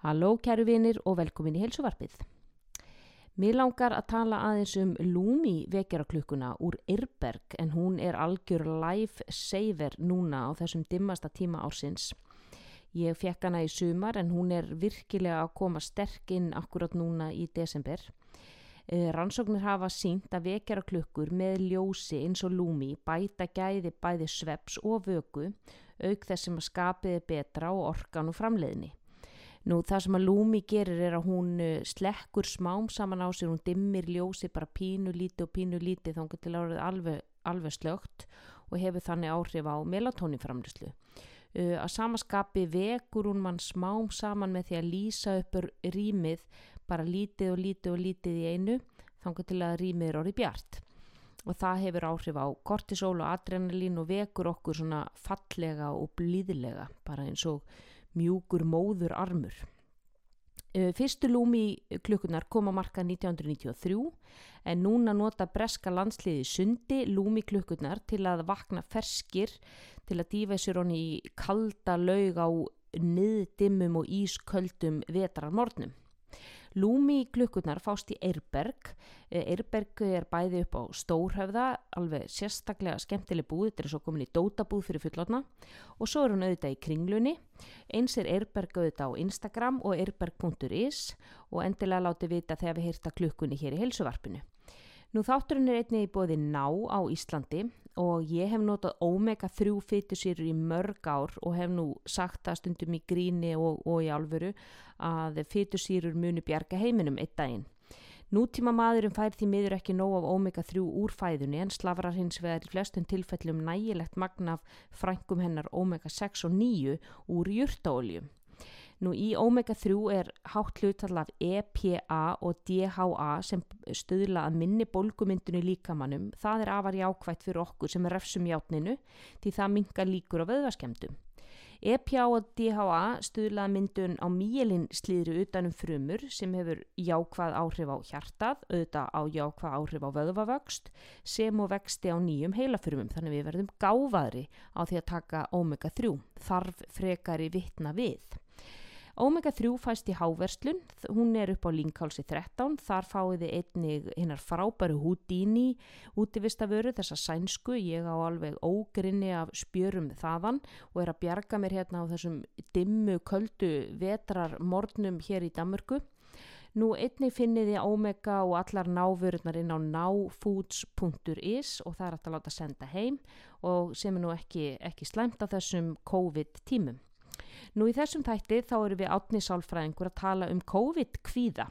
Halló kæru vinir og velkomin í heilsuvarpið. Mér langar að tala aðeins um Lumi vekjaraklukkuna úr Irberg en hún er algjör life saver núna á þessum dimmasta tíma ársins. Ég fekk hana í sumar en hún er virkilega að koma sterk inn akkurat núna í desember. Eh, Rannsóknir hafa sínt að vekjaraklukkur með ljósi eins og Lumi bæta gæði bæði sveps og vöku auk þess sem að skapiði betra og orkan og framleiðni. Nú það sem að Lumi gerir er að hún eh, slekkur smám saman á sér, hún dimmir ljósi bara pínu líti og pínu líti þá hún til árið alveg, alveg slögt og hefur þannig áhrif á melatoninframlislu. Uh, að samaskapi vekur hún mann smám saman með því að lýsa uppur rýmið bara lítið og lítið og lítið í einu þannig til að rýmið er orðið bjart og það hefur áhrif á kortisol og adrenalín og vekur okkur svona fallega og blíðilega bara eins og mjúkur móður armur. Uh, fyrstu lúmi klukkunar kom á marka 1993 en núna nota breska landsliði sundi lúmi klukkunar til að vakna ferskir til að dýfa sér honni í kalda laug á niðdimmum og ísköldum vetrarmornum. Lúmi klukkunar fást í Eirberg. Eirberg er bæði upp á Stórhöfða, alveg sérstaklega skemmtileg búð, þetta er svo komin í dótabúð fyrir fullotna og svo er hún auðvitað í kringlunni. Eins er Eirberg auðvitað á Instagram og eirberg.is og endilega láti vita þegar við heyrta klukkunni hér í helsuvarpinu. Nú þátturinn er einnig í bóði ná á Íslandi og ég hef notað omega-3 fytusýrur í mörg ár og hef nú sagt það stundum í gríni og, og í alvöru að fytusýrur muni bjarga heiminum eitt daginn. Nútíma maðurinn fær því miður ekki nóg af omega-3 úr fæðunni en slafrar hins vegar í flestum tilfellum nægilegt magna af frænkum hennar omega-6 og 9 úr jurtaóljum. Nú í omega-3 er hátt hlutall af EPA og DHA sem stöðla að minni bólgumyndinu líkamannum. Það er afar jákvægt fyrir okkur sem er refsum játninu því það mingar líkur á vöðvaskemdum. EPA og DHA stöðla að myndun á mýjelin slíðri utanum frumur sem hefur jákvæð áhrif á hjartað, auðvitað á jákvæð áhrif á vöðvavöxt sem og vexti á nýjum heilafrumum þannig við verðum gáfaðri á því að taka omega-3 þarf frekari vittna við. Omega-3 fæst í háverslun, hún er upp á Linkálsi 13, þar fáið þið einnig hinnar frábæru Houdini útivistaföru, þessa sænsku, ég á alveg ógrinni af spjörum þaðan og er að bjarga mér hérna á þessum dimmu, köldu vetrarmornum hér í Damurku. Nú einnig finnið þið Omega og allar návörurnar inn á nowfoods.is og það er að láta senda heim og sem er nú ekki, ekki slæmt á þessum COVID tímum. Nú í þessum þætti þá eru við átni sálfræðingur að tala um COVID-kvíða.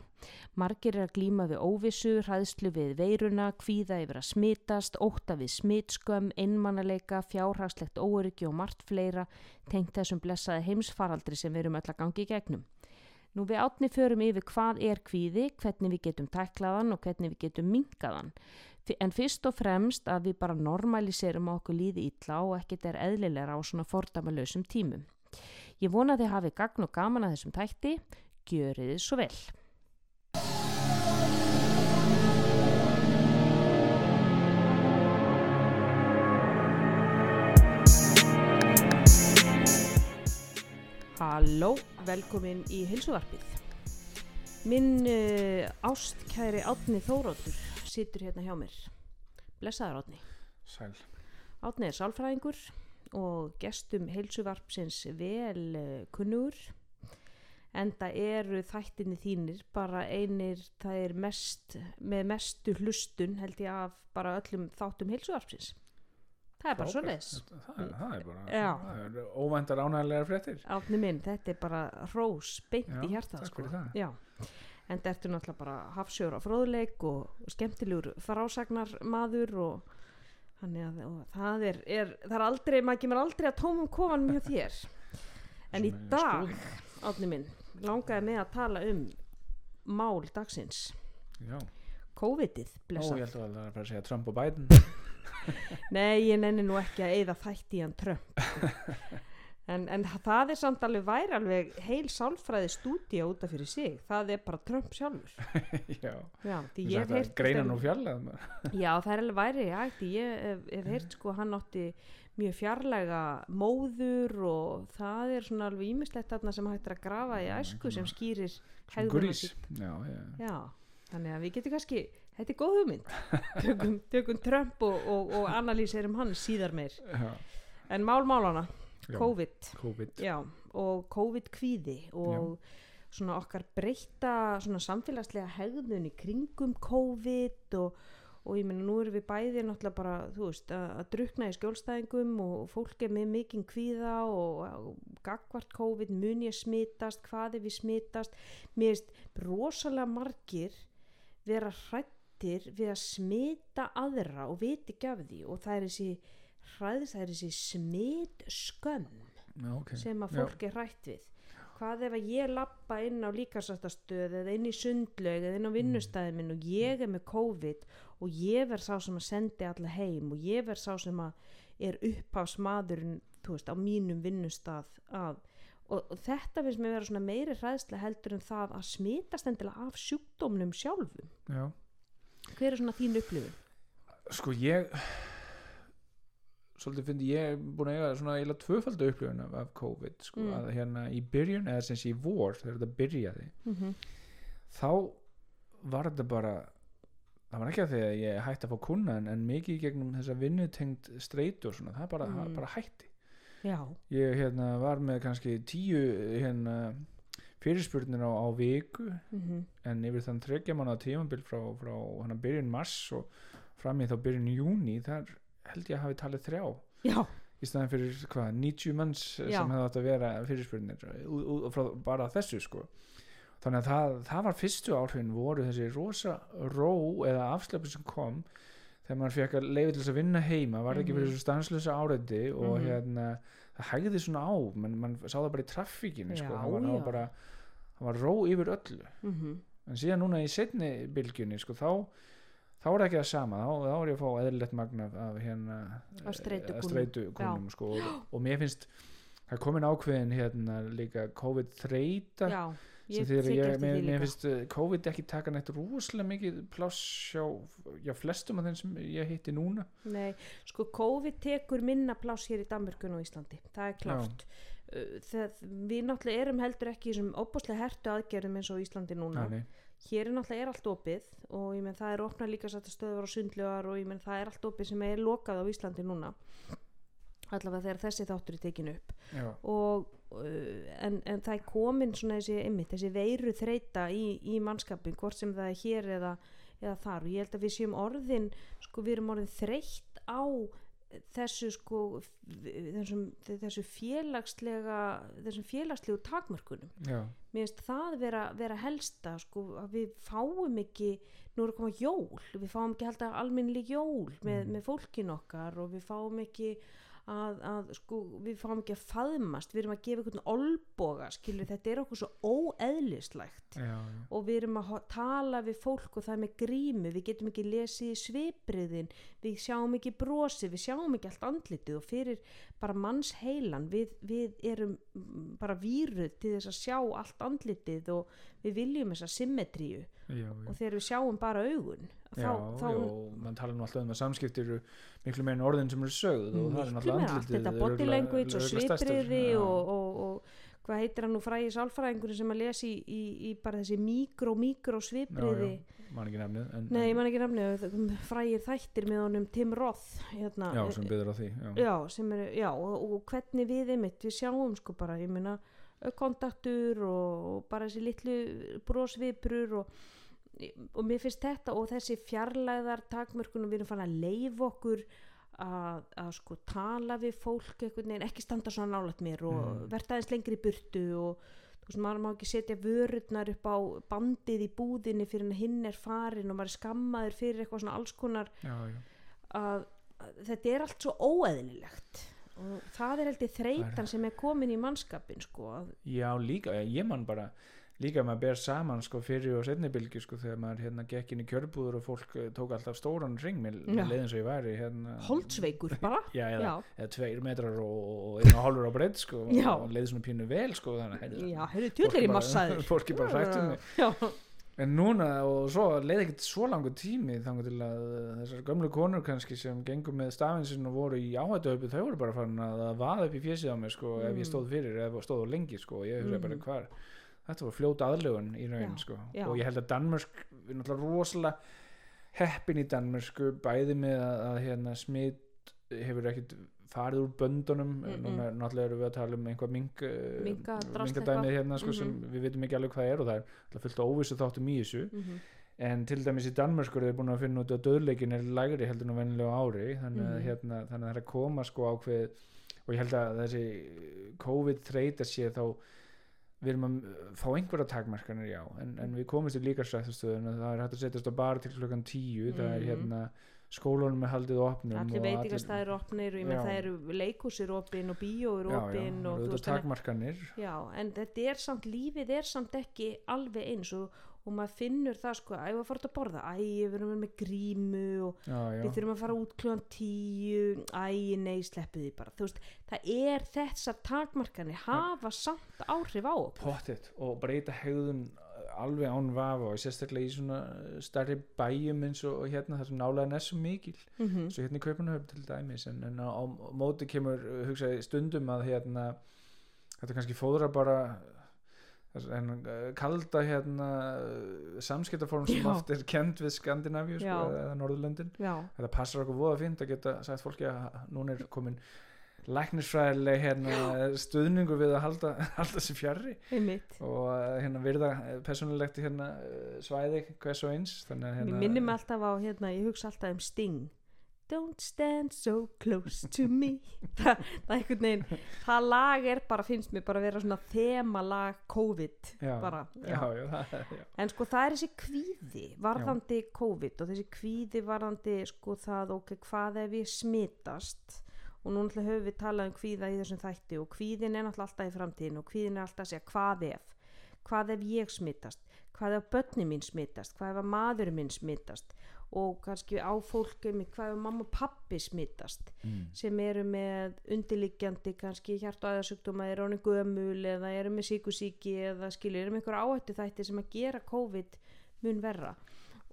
Margir er að glíma við óvissu, hræðslu við veiruna, kvíða yfir að smitast, óta við smitskömm, einmannalega, fjárhagslegt óryggi og margt fleira tengt þessum blessaði heimsfaraldri sem við erum öll að gangi í gegnum. Nú við átni förum yfir hvað er kvíði, hvernig við getum tæklaðan og hvernig við getum mingaðan. En fyrst og fremst að við bara normaliserum okkur líði ítla og ekkert er eðlilega á svona fordamalösum tímum. Ég vona þið hafi gagn og gaman að þessum tætti. Gjörið þið svo vel. Halló, velkomin í hilsuvarpið. Minn uh, ástkæri Átni Þóróttur situr hérna hjá mér. Blessaður Átni. Sæl. Átni er sálfræðingur og gestum heilsuvarpsins vel uh, kunnur en það eru þættinni þínir bara einir það er mest með mestu hlustun held ég af bara öllum þáttum heilsuvarpsins. Það er bara svo leis það, það er bara er óvæntar ánægilegar fréttir. Átni minn, þetta er bara rós beint Já, í hjartað takk sko. en þetta ertu náttúrulega bara hafsjóður á fróðleik og skemmtilegur frásagnar maður og Þannig að það er, er, það er aldrei, maður kemur aldrei að tómum kofanum hjá þér. En í er dag, átni minn, langaði mig að tala um mál dagsins. Já. COVID-ið, Ó, blessa. ég held að það er bara að segja Trump og Biden Nei, ég nenni nú ekki að eyða þætti í hann Trump. en, en það er samt alveg væri alveg heil sálfræði stúdía út af fyrir sig. Það er bara Trump sjálfur. Já, já, því ég ég hef sagt að heyrt greina nú fjarlæð já, það er alveg væri hægt ég hef, hef heyrt sko hann átti mjög fjarlæga móður og það er svona alveg ímislegt þarna sem hægt er að grafa í æsku sem skýrir hegðuna gurís. sín. já, já, Já, þannig að við getum kannski, þetta er góð hugmynd, tökum, tökum Trump og, og, og analýserum hann síðar meir. já, En mál málana, já. COVID, COVID. Já, og COVID-kvíði og svona okkar breyta svona samfélagslega hegðun í kringum COVID og, og ég meina nú erum við bæði náttúrulega bara, þú veist, að, að drukna í skjólstæðingum og fólk er með mikinn kvíða og, og gagvart COVID mun ég smitast, hvað er við smitast. Mér veist rosalega margir vera hrættir við að smita aðra og viti ekki af því og það er þessi hræðis, það er þessi smitt skömm já, ok. sem að fólk er hrætt við. Hvað ef að ég lappa inn á líkarsastastöð eða inn í sundlaug eða inn á vinnustæði minn og ég er með COVID og ég verð sá sem að sendi alla heim og ég verð sá sem að er upphásmaðurinn þú veist á mínum vinnustað að og, og þetta finnst mér vera svona meiri hræðslega heldur en það að smitast endilega af sjúkdómnum sjálfum. Já. hver er svona þín upplifun? sko ég svolítið fyndi ég er búin að eiga svona eiginlega tvöfalda upplifun af, af COVID sko, Mm. að hérna í byrjun eða sem sé í vor þegar þetta byrjaði Mm -hmm. þá var þetta bara það var ekki að því að ég hætti að fá kuna en, en mikið gegnum þessa vinnutengt streitu og svona, það bara, Mm. bara hætti Já, ég hérna var með kannski tíu hérna fyrirspurnir á, á viku mm en yfir þann þreggja manna tímabil frá, frá hana byrjun mars og fram í þá byrjun júni þar held ég að hafi talið þrjá já, í staðin fyrir hvað, 90 manns Já. sem hefði átt að vera fyrirspurnir frá bara þessu sko þannig að það, það var fyrstu áhrifin voru þessi rosa ró eða afslöpu sem kom þegar maður fekk að leiði til þess að vinna heima var ekki Mhm. fyrir þessu stanslösa áreiti og Mhm. hérna það hægði svona á menn mann sá það bara í traffíkinu sko. Það var, bara það var ró yfir öllu mm en síðan núna í setni bylgjunni sko, þá, þá er það ekki það sama þá, þá er ég að fá eðlilegt magna af, hérna eh, streitukúnum, sko, og, og mér finnst það er komin ákveðin hérna líka COVID þreita já sem ég þegar ég, eftir mér, mér finnst eh, COVID ekki taka neitt rosalega mikið pláss hjá, hjá flestum af þeim sem ég hitti núna. Nei, sko COVID tekur minna pláss hér í Danmörkun og Íslandi, það er klárt. Uh, það, við náttúrulega erum heldur ekki í þessum óbúslega hertu aðgerðum eins og Íslandi núna. Nei. Hér er náttúrulega er allt opið og ég menn það er opnað líka sætt stöðvar og sundlugar og ég menn það er allt opið sem er lokað á Íslandi núna. Allavega þegar þessi þáttur er tekin upp. Og uh, en, en það er komin svona þessi, einmitt, þessi veiru þreita í, í mannskapin, hvort sem það er hér eða, eða þar. Og ég held að við séum orðin sko við erum orðin þreytt á þessu sko þessum, þessu félagslega þessum félagslegu takmörkunum já, mér finnst það vera, vera helsta sko að við fáum ekki nú er að koma jól, við fáum ekki held að almennileg jól með, Mhm. með fólkin okkar og við fáum ekki að, að sko, við fáum ekki að faðmast við erum að gefa einhvern olboga skilur, þetta er okkur svo óeðlislegt já, já. og við erum að tala við fólk og það er með grímu, við getum ekki lesið svipriðin, við sjáum ekki brosi, við sjáum ekki allt andlitið og fyrir bara manns heilan við, við erum bara víruð til þess að sjá allt andlitið og við viljum þessa symmetríu já. og þegar við sjáum bara augun þá, Já, þá já, mann tala nú alltaf um að samskipti eru miklu meira en orðin sem eru sögð og það er náttúrulega andlitið þetta body language og svipriði og, og, og hvað heitir hann nú fræði sálfræðingur sem að lesa í, í, í bara þessi mikró, mikró svipriði já, já, man ekki nefnið en, Nei, ég en, man ekki nafnið, frægir þættir með honum Tim Roth hérna, já, sem byggður á því já, er, já og, og hvernig við einmitt, við sjáum sko bara, ég meina kontaktur og, bara þessi litlu brósviprur og, og mér finnst þetta og þessi fjarlæðar takmörkun og við erum fann að leifa okkur að, að sko tala við fólk einhvern veginn, ekki standa svona nálægt mér og Mm. verða aðeins lengri í burtu og þú veist, maður má ekki setja vörurnar upp á bandið í búðinni fyrir hinn er farin og maður er skammaður fyrir eitthvað svona alls konar já, já. að, að þetta er allt svo óeðlilegt og það er held ég þreytan sem er komin í mannskapin sko já, líka, ég man bara líka maður ber saman sko fyrir og setni bylgi sko þegar maður hérna gekk inn í kjörbúður og fólk eh, tók alltaf stóran ring með leiðin svo ég væri hérna. Holdsveikur bara. Já, eða, eða tveir metrar og, og hálfur á breytt sko Já. og leiði svona pínu vel sko þannig að já, heyrðu, tjóðlega í massaður. fólki bara hrættu mig. Já, en núna og svo leiði ekkert svo langur tími þannig til að þessar gömlu konur kannski sem gengur með stafinsinn og voru í áhættuhaupu þau voru bara farin að að vaða upp í fjesið á mig sko ef Mm. ég stóð fyrir ef stóð á lengi sko og ég hugsaði bara Mhm. hvar þetta var fljóta aðlögun í raun Já, sko já. og ég held að Danmörk við erum náttúrulega rosalega heppin í Danmörsku bæði með að, að hérna smitt hefur ekkit farið úr böndunum Mm, mm. núna náttúrulega erum við að tala um einhvað minkadæmi eitthvað. hérna sko, sem Mhm. við vitum ekki alveg hvað er og það er náttúrulega fullt óvissu þáttum í þessu Mhm. en til dæmis í Danmörsku er búin að finna út að döðleikin er lægri heldur en á vennilega ári þannig að, Mhm. hérna, þannig að það er að koma sko ákveð og ég held að þessi COVID þreita sé þá við erum að uh, fá einhverja takmarkanir já en, en við komumst í líka strættastöðun að það er hægt að setjast á bar til klukkan tíu það er Mhm. hérna skólunum er haldið opnum allir og veitingastæðir opnir og ég með það eru leikúsir opin og bíó eru já, já, opin og og þannig- takmarkanir. Já, en þetta er samt, lífið er samt ekki alveg eins og, og maður finnur það sko, æ, við fórum að borða, æ, við erum með grímu og já, já, við þurfum að fara út kljóðan tíu, æ, nei, sleppu því bara, veist, það er þessar takmarkanir hafa samt áhrif á pottet og breyta hegðun alveg án vafa og sérstaklega í svona stærri bæjum eins og hérna þar sem nálaðin er svo mikil. Mm -hmm. svo hérna í Kaupanahöfn til dæmis en, en á, á móti kemur hugsaði stundum að hérna þetta kannski fóðra bara þess- en uh, kalda hérna samskiptaform sem Já. oft er kend við Skandinavíu sko, eða Norðurlöndin. Þetta passar okkur voða fínt að geta sagt fólki að núna er komin læknisfræðileg hérna, stuðningur við að halda, halda sér fjarrri og uh, hérna virða persónulegt hérna, uh, svæði hvers og eins. Mér hérna, minnir mig alltaf á, hérna, ég hugsa alltaf um Sting. Don't stand so close to me. Þa, það er einhvern veginn, það lag er bara, finnst mér bara að vera svona þemalag COVID. já, Bara, já, já, það. En sko það er þessi kvíði varðandi COVID og þessi kvíði varðandi sko það ok, hvað ef ég smitast? Og nú náttúrulega höfum við talað um kvíða í þessum þætti og kvíðin er náttúrulega alltaf í framtíðin og kvíðin er alltaf að segja hvað ef? Hvað ef ég smitast? Hvað ef börni mín smitast? Hvað ef maður minn smitast og kannski á fólkum hvað ef mamma og pappi smitast Mm. sem eru með undirliggjandi kannski hjart og aðasjúkdóma eru honum gömul eða eru með síkusíki eða skilur, eru með einhver áhættu þætti sem að gera COVID mun verra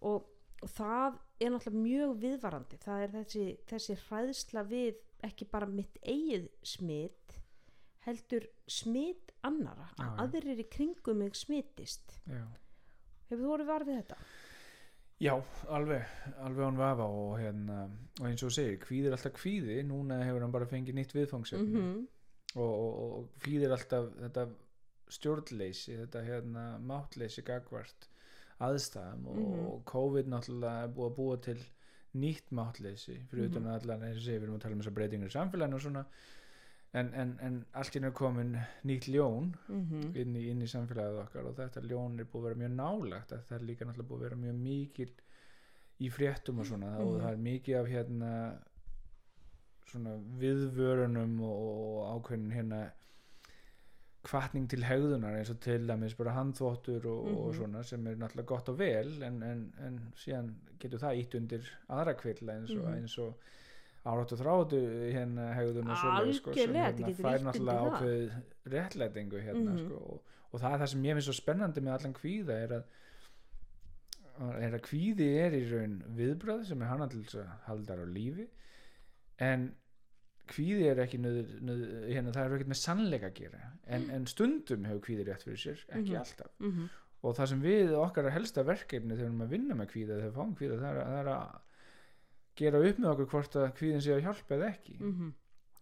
og, og það er náttúrulega mjög viðvarandi það er þessi, þessi hræðsla við ekki bara mitt eigið smitt heldur smitt annara, Já, að aðrir í kringum mig smittist Já. hefur þú orðið var við þetta? Já, alveg, alveg án vafa og, hérna, og eins og segir, kvíðir alltaf kvíði, núna hefur hann bara fengið nýtt viðfangsefni Mm og, og, og kvíðir alltaf þetta stjórnleysi, þetta hérna, máttleysi gagvart aðstæðum og, Mhm. og COVID náttúrulega er búið að búa til nýtt máttleysi fyrir utan Mhm. að allan eins og segir, við erum að tala um þessar breytingar í samfélaginu og svona en, en, en allt inn er komin nýtt ljón -hmm. inn í, inn í samfélagið okkar og þetta ljón er búið að vera mjög nálagt að það er líka náttúrulega búið að vera mjög mikil í fréttum og svona og Mhm. það er mikið af hérna svona viðvörunum og, ákveðin hérna kvartning til hegðunar eins og til dæmis bara handþvottur og, og Mhm. svona sem er náttúrulega gott og vel en, en, en síðan getur það ítt undir aðra kvilla eins og, Mhm. eins og áráttu þráttu hérna hegðun og svoleiðis, sko, sem hérna, fær náttúrulega það. ákveðið réttlætingu hérna Mhm. sko, og, og það er það sem ég finnst svo spennandi með allan kvíða er að er að kvíði er í raun viðbröð sem er hana til þess að halda þær á lífi en kvíði er ekki nöð, nöð, hérna, það er ekkert með sannleika að gera en, en stundum hefur kvíði rétt fyrir sér ekki Mhm. alltaf Mm og það sem við okkar helsta verkefni þegar við erum að vinna með kvíða þegar við fáum kvíða er, það er að gera upp með okkur hvort að kvíðin sé að hjálpa eða ekki -hmm.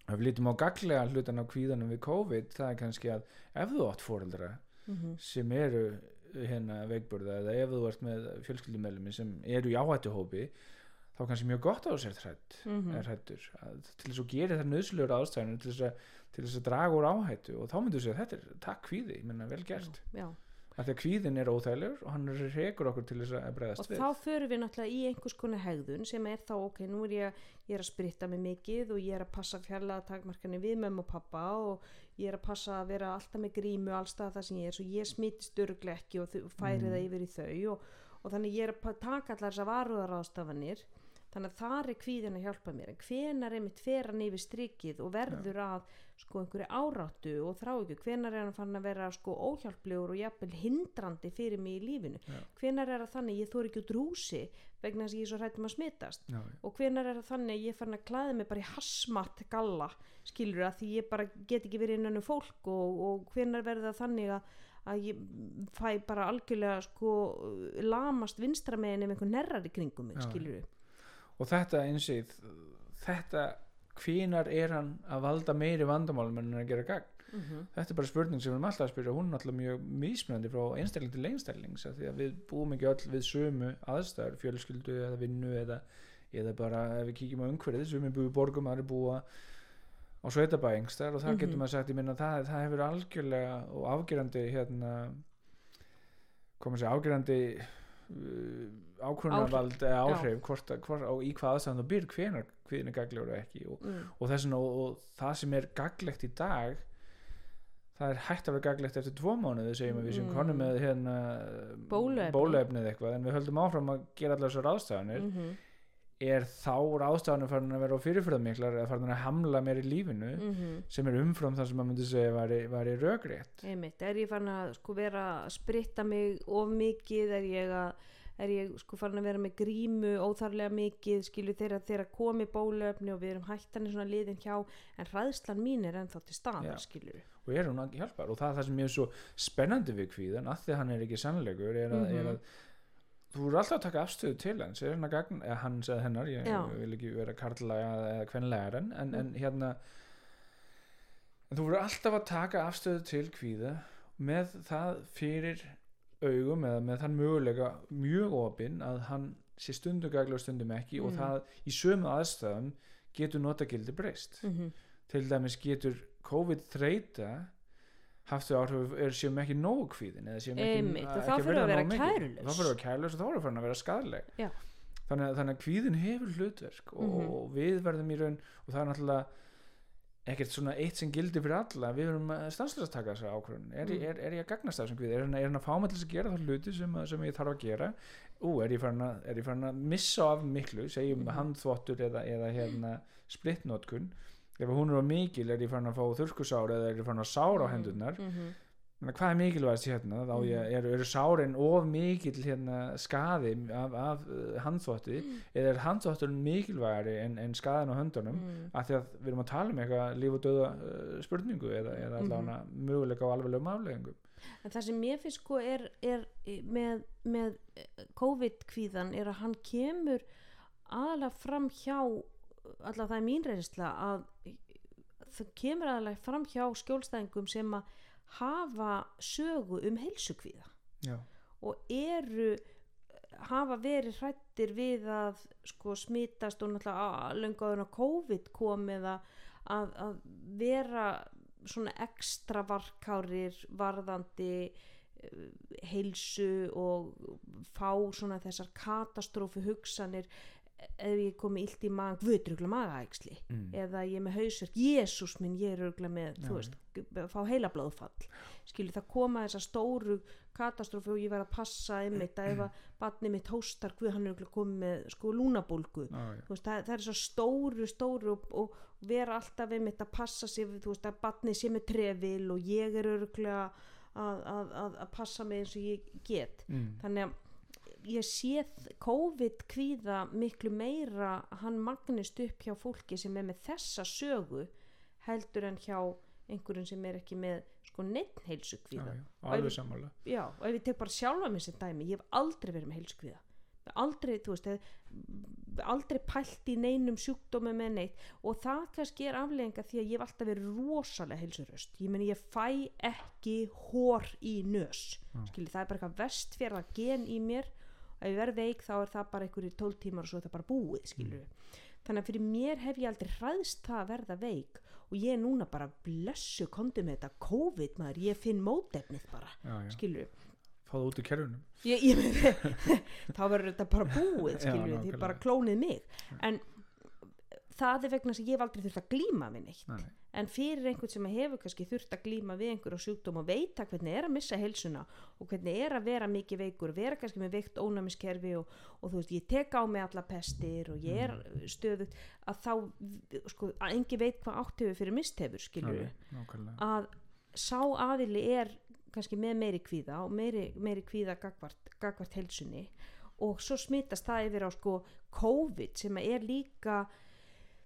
ef við lítum á gaglega hlutan á kvíðanum við COVID það er kannski að ef þú átt fóreldra Mhm. sem eru hérna veikburða eða ef þú ert með fjölskyldumælumi sem eru í áhættuhópi þá kannski mjög gott á sér þrætt Mhm. er hrættur að, til þess að gera það nöðslegur aðstæðanir til þess að, þess að draga úr áhættu og þá myndu segja þetta er takk kvíði, ég menna vel gert já að því að kvíðin er óþægilegur og hann rekur okkur til þess að og bregðast við þá förum við náttúrulega í einhvers konar hegðun sem er þá ok, nú er ég, ég er að spritta mig mikið og ég er að passa fjarlaga takmarkanir við mömmu og pappa og ég er að passa að vera alltaf með grímu allstað það sem ég er, svo ég smittist örglega ekki og færi Mm. það yfir í þau og, og þannig ég er að taka allar þessar varuðaráðstafanir þannig að þar er kvíðin að hjálpa mér. En hvenar er mitt fer hann yfir strikið og verður að sko einhverju áráttu og þráhyggju, hvenar er hann fann að vera sko óhjálplegur og jafnvel hindrandi fyrir mig í lífinu? Já. hvenar er það þannig ég þóri ekki út rúsi vegna þess að ég er svo hrættum að smitast? Já, og hvenar er það þannig að ég fann að klæða mig bara í hasmat galla skilur að því ég bara get ekki verið innan um fólk og, og hvenar verður það þannig að, að ég fæ bara algjörlega sko lamast vinstra meginn ef einhver nerrar í kringum mig Já. skilur og þetta eins og þetta hvínar er hann að valda meiri vandamálum en hann er að gera gagn mm -hmm. þetta er bara spurning sem við erum alltaf að spyrja hún er alltaf mjög mismunandi frá einstakling til einstaklings af því að við búum ekki öll við sömu aðstæður, fjölskyldu eða vinnu eða, eða bara ef við kíkjum á umhverfið sömu búið í borgum, aðri búa á sveitabæingstar og það Mhm. getur maður sagt ég minna það, það hefur algjörlega og afgerandi hérna komið sér afgerandi uh, ákvörnavald eða áhrif hvort, hvort, og í hvað aðstæðan þú býr hvenar hvíðin er gaglegur og ekki. Og mm. og, þessna, og, og það sem er gaglegt í dag það er hægt að vera gaglegt eftir tvo mánuði segjum við sem Mm. konum með hérna, bóluefnið eitthvað en við höldum áfram að gera allar þessar ráðstafanir Mm er þá ráðstafanir farin að vera fyrirfyrðamiklar eða farin að hamla meir í lífinu -hmm. sem er umfram það sem maður myndi segja væri, væri rökrétt einmitt, er ég fann að sko vera að spritta mig of mikið er ég að er ég sko farin að vera með grímu óþarlega mikið, skilur þeirra þeirra komi bólöfni og við erum hættan í svona liðin hjá, en hræðslan mín er ennþá til staðar, Já. skilur og er hún ekki hjálpar og það er það sem ég er svo spennandi við kvíðan að því að hann er ekki sannleikur er að, Mhm. er að þú eru alltaf að taka afstöðu til hans hérna gagn, eða hans eða hennar ég, ég vil ekki vera karlæga eða kvenlægar en, mm. en hérna en þú eru alltaf að taka afstöðu til kvíða með það fyrir augum eða með þann möguleika mjög opinn að hann sé stundu gagla og stundum ekki mm. og það í sömu aðstöðum getur notagildi breyst mm -hmm. til dæmis getur COVID-3 haftu áhrif er séum ekki nógu kvíðin eða séum ekki, ekki þá fyrir að vera kærlust þá fyrir að vera kærlust og þá fyrir að vera skadleg þannig að, þannig að kvíðin hefur hlutverk og, mm -hmm. og við verðum í raun og það er náttúrulega ekkert svona eitt sem gildi fyrir alla. Við verðum að stanslega taka þessa ákvörðun. Er, mm. er, er ég að gagnast það sem kvíð er hann að fámallast að gera það hluti sem, sem ég þarf að gera? Ú, er ég farin að, ég farin að missa af miklu segjum mm -hmm. handþvottur eða, eða hérna, splittnótkun ef hún er á mikil er ég farin að fá þurrkusár eða er ég farin að sára á hendurnar? mm -hmm. Hvað er mikilvægast hérna? Þá ég, eru, eru sárin of mikill hérna, skaði af, af uh, handþvotti? Eða er handþvotturinn mikilvægari en, en skaðin á höndunum? Mm. af því að við erum að tala um eitthvað líf og döða uh, spurningu eða, eða Mhm. allavega möguleika á alveglegum afleggingum en það sem mér finnst sko er, er með, með eh, COVID-kvíðan er að hann kemur aðalega fram hjá allavega það er mín reynsla að það kemur aðalega fram hjá skjólstæðingum sem að hafa sögu um heilsukvíða já, og eru hafa verið hrættir við að sko smitast og náttúrulega en að COVID kom eða að, að vera svona ekstra varkárir varðandi eh, heilsu og fá svona þessar katastrófu hugsanir ef ég komi illt í maður guðrugla magaæksli mm. eða ég er með hausverk, jésús minn ég er örgla með, þú veist, fá heilablóðfall skilur það koma þessar stóru katastrófi og ég verð að passa einmitt að ef að batni mitt hóstar guð hann er örgla komið með sko lúnabólgu já. Þú veist, það, það er svo stóru stóru og, og vera alltaf einmitt að passa sig þú veist að batni sé með trefil og ég er örgla að, að, að, að passa mig eins og ég get Mm. þannig að ég sé COVID kvíða miklu meira hann magnist upp hjá fólki sem er með þessa sögu heldur en hjá einhverjum sem er ekki með sko neitt heilsu kvíða alveg sammála. Já, og ef ég tek bara sjálfa mér sem dæmi ég hef aldrei verið með heilsu kvíða aldrei, þú veist, aldrei pælt í neinum sjúkdómi með neitt. Og það kannski er aflegginga því að ég hef alltaf verið rosalega heilsuröst ég meni ég fæ ekki hór í nös. Skilji, það er bara eitthvað vestfjörða gen í mér ef ég verð veik þá er það bara einhverjir 12 tímar og svo er það bara búið skilju þannig að fyrir mér hef ég aldrei hræðst það að verða veik og ég er núna bara blessu komdu með þetta COVID maður, ég finn mótefnið bara já, já. skilju, fá það út í kerfunum. Ég, ég þá verður þetta bara búið Já, skilur því nákvæmlega. bara klónið mig. En það er vegna sem ég hef aldrei þurft að glíma við neitt Nei. en fyrir einhvern sem hefur kannski þurft að glíma við einhverju sjúkdóm og veita hvernig er að missa helsuna og hvernig er að vera mikið veikur vera kannski með veikt ónæmiskerfi og, og þú veist, ég tek á mig alla pestir og ég er Mm. stöðut að þá, sko, að engi veit hvað áttöfu fyrir Alveg, nákvæmlega. að sá aðili er kannski með meiri kvíða og meiri, meiri kvíða gagvart, gagvart helsunni og svo smittast það yfir á sko COVID sem er líka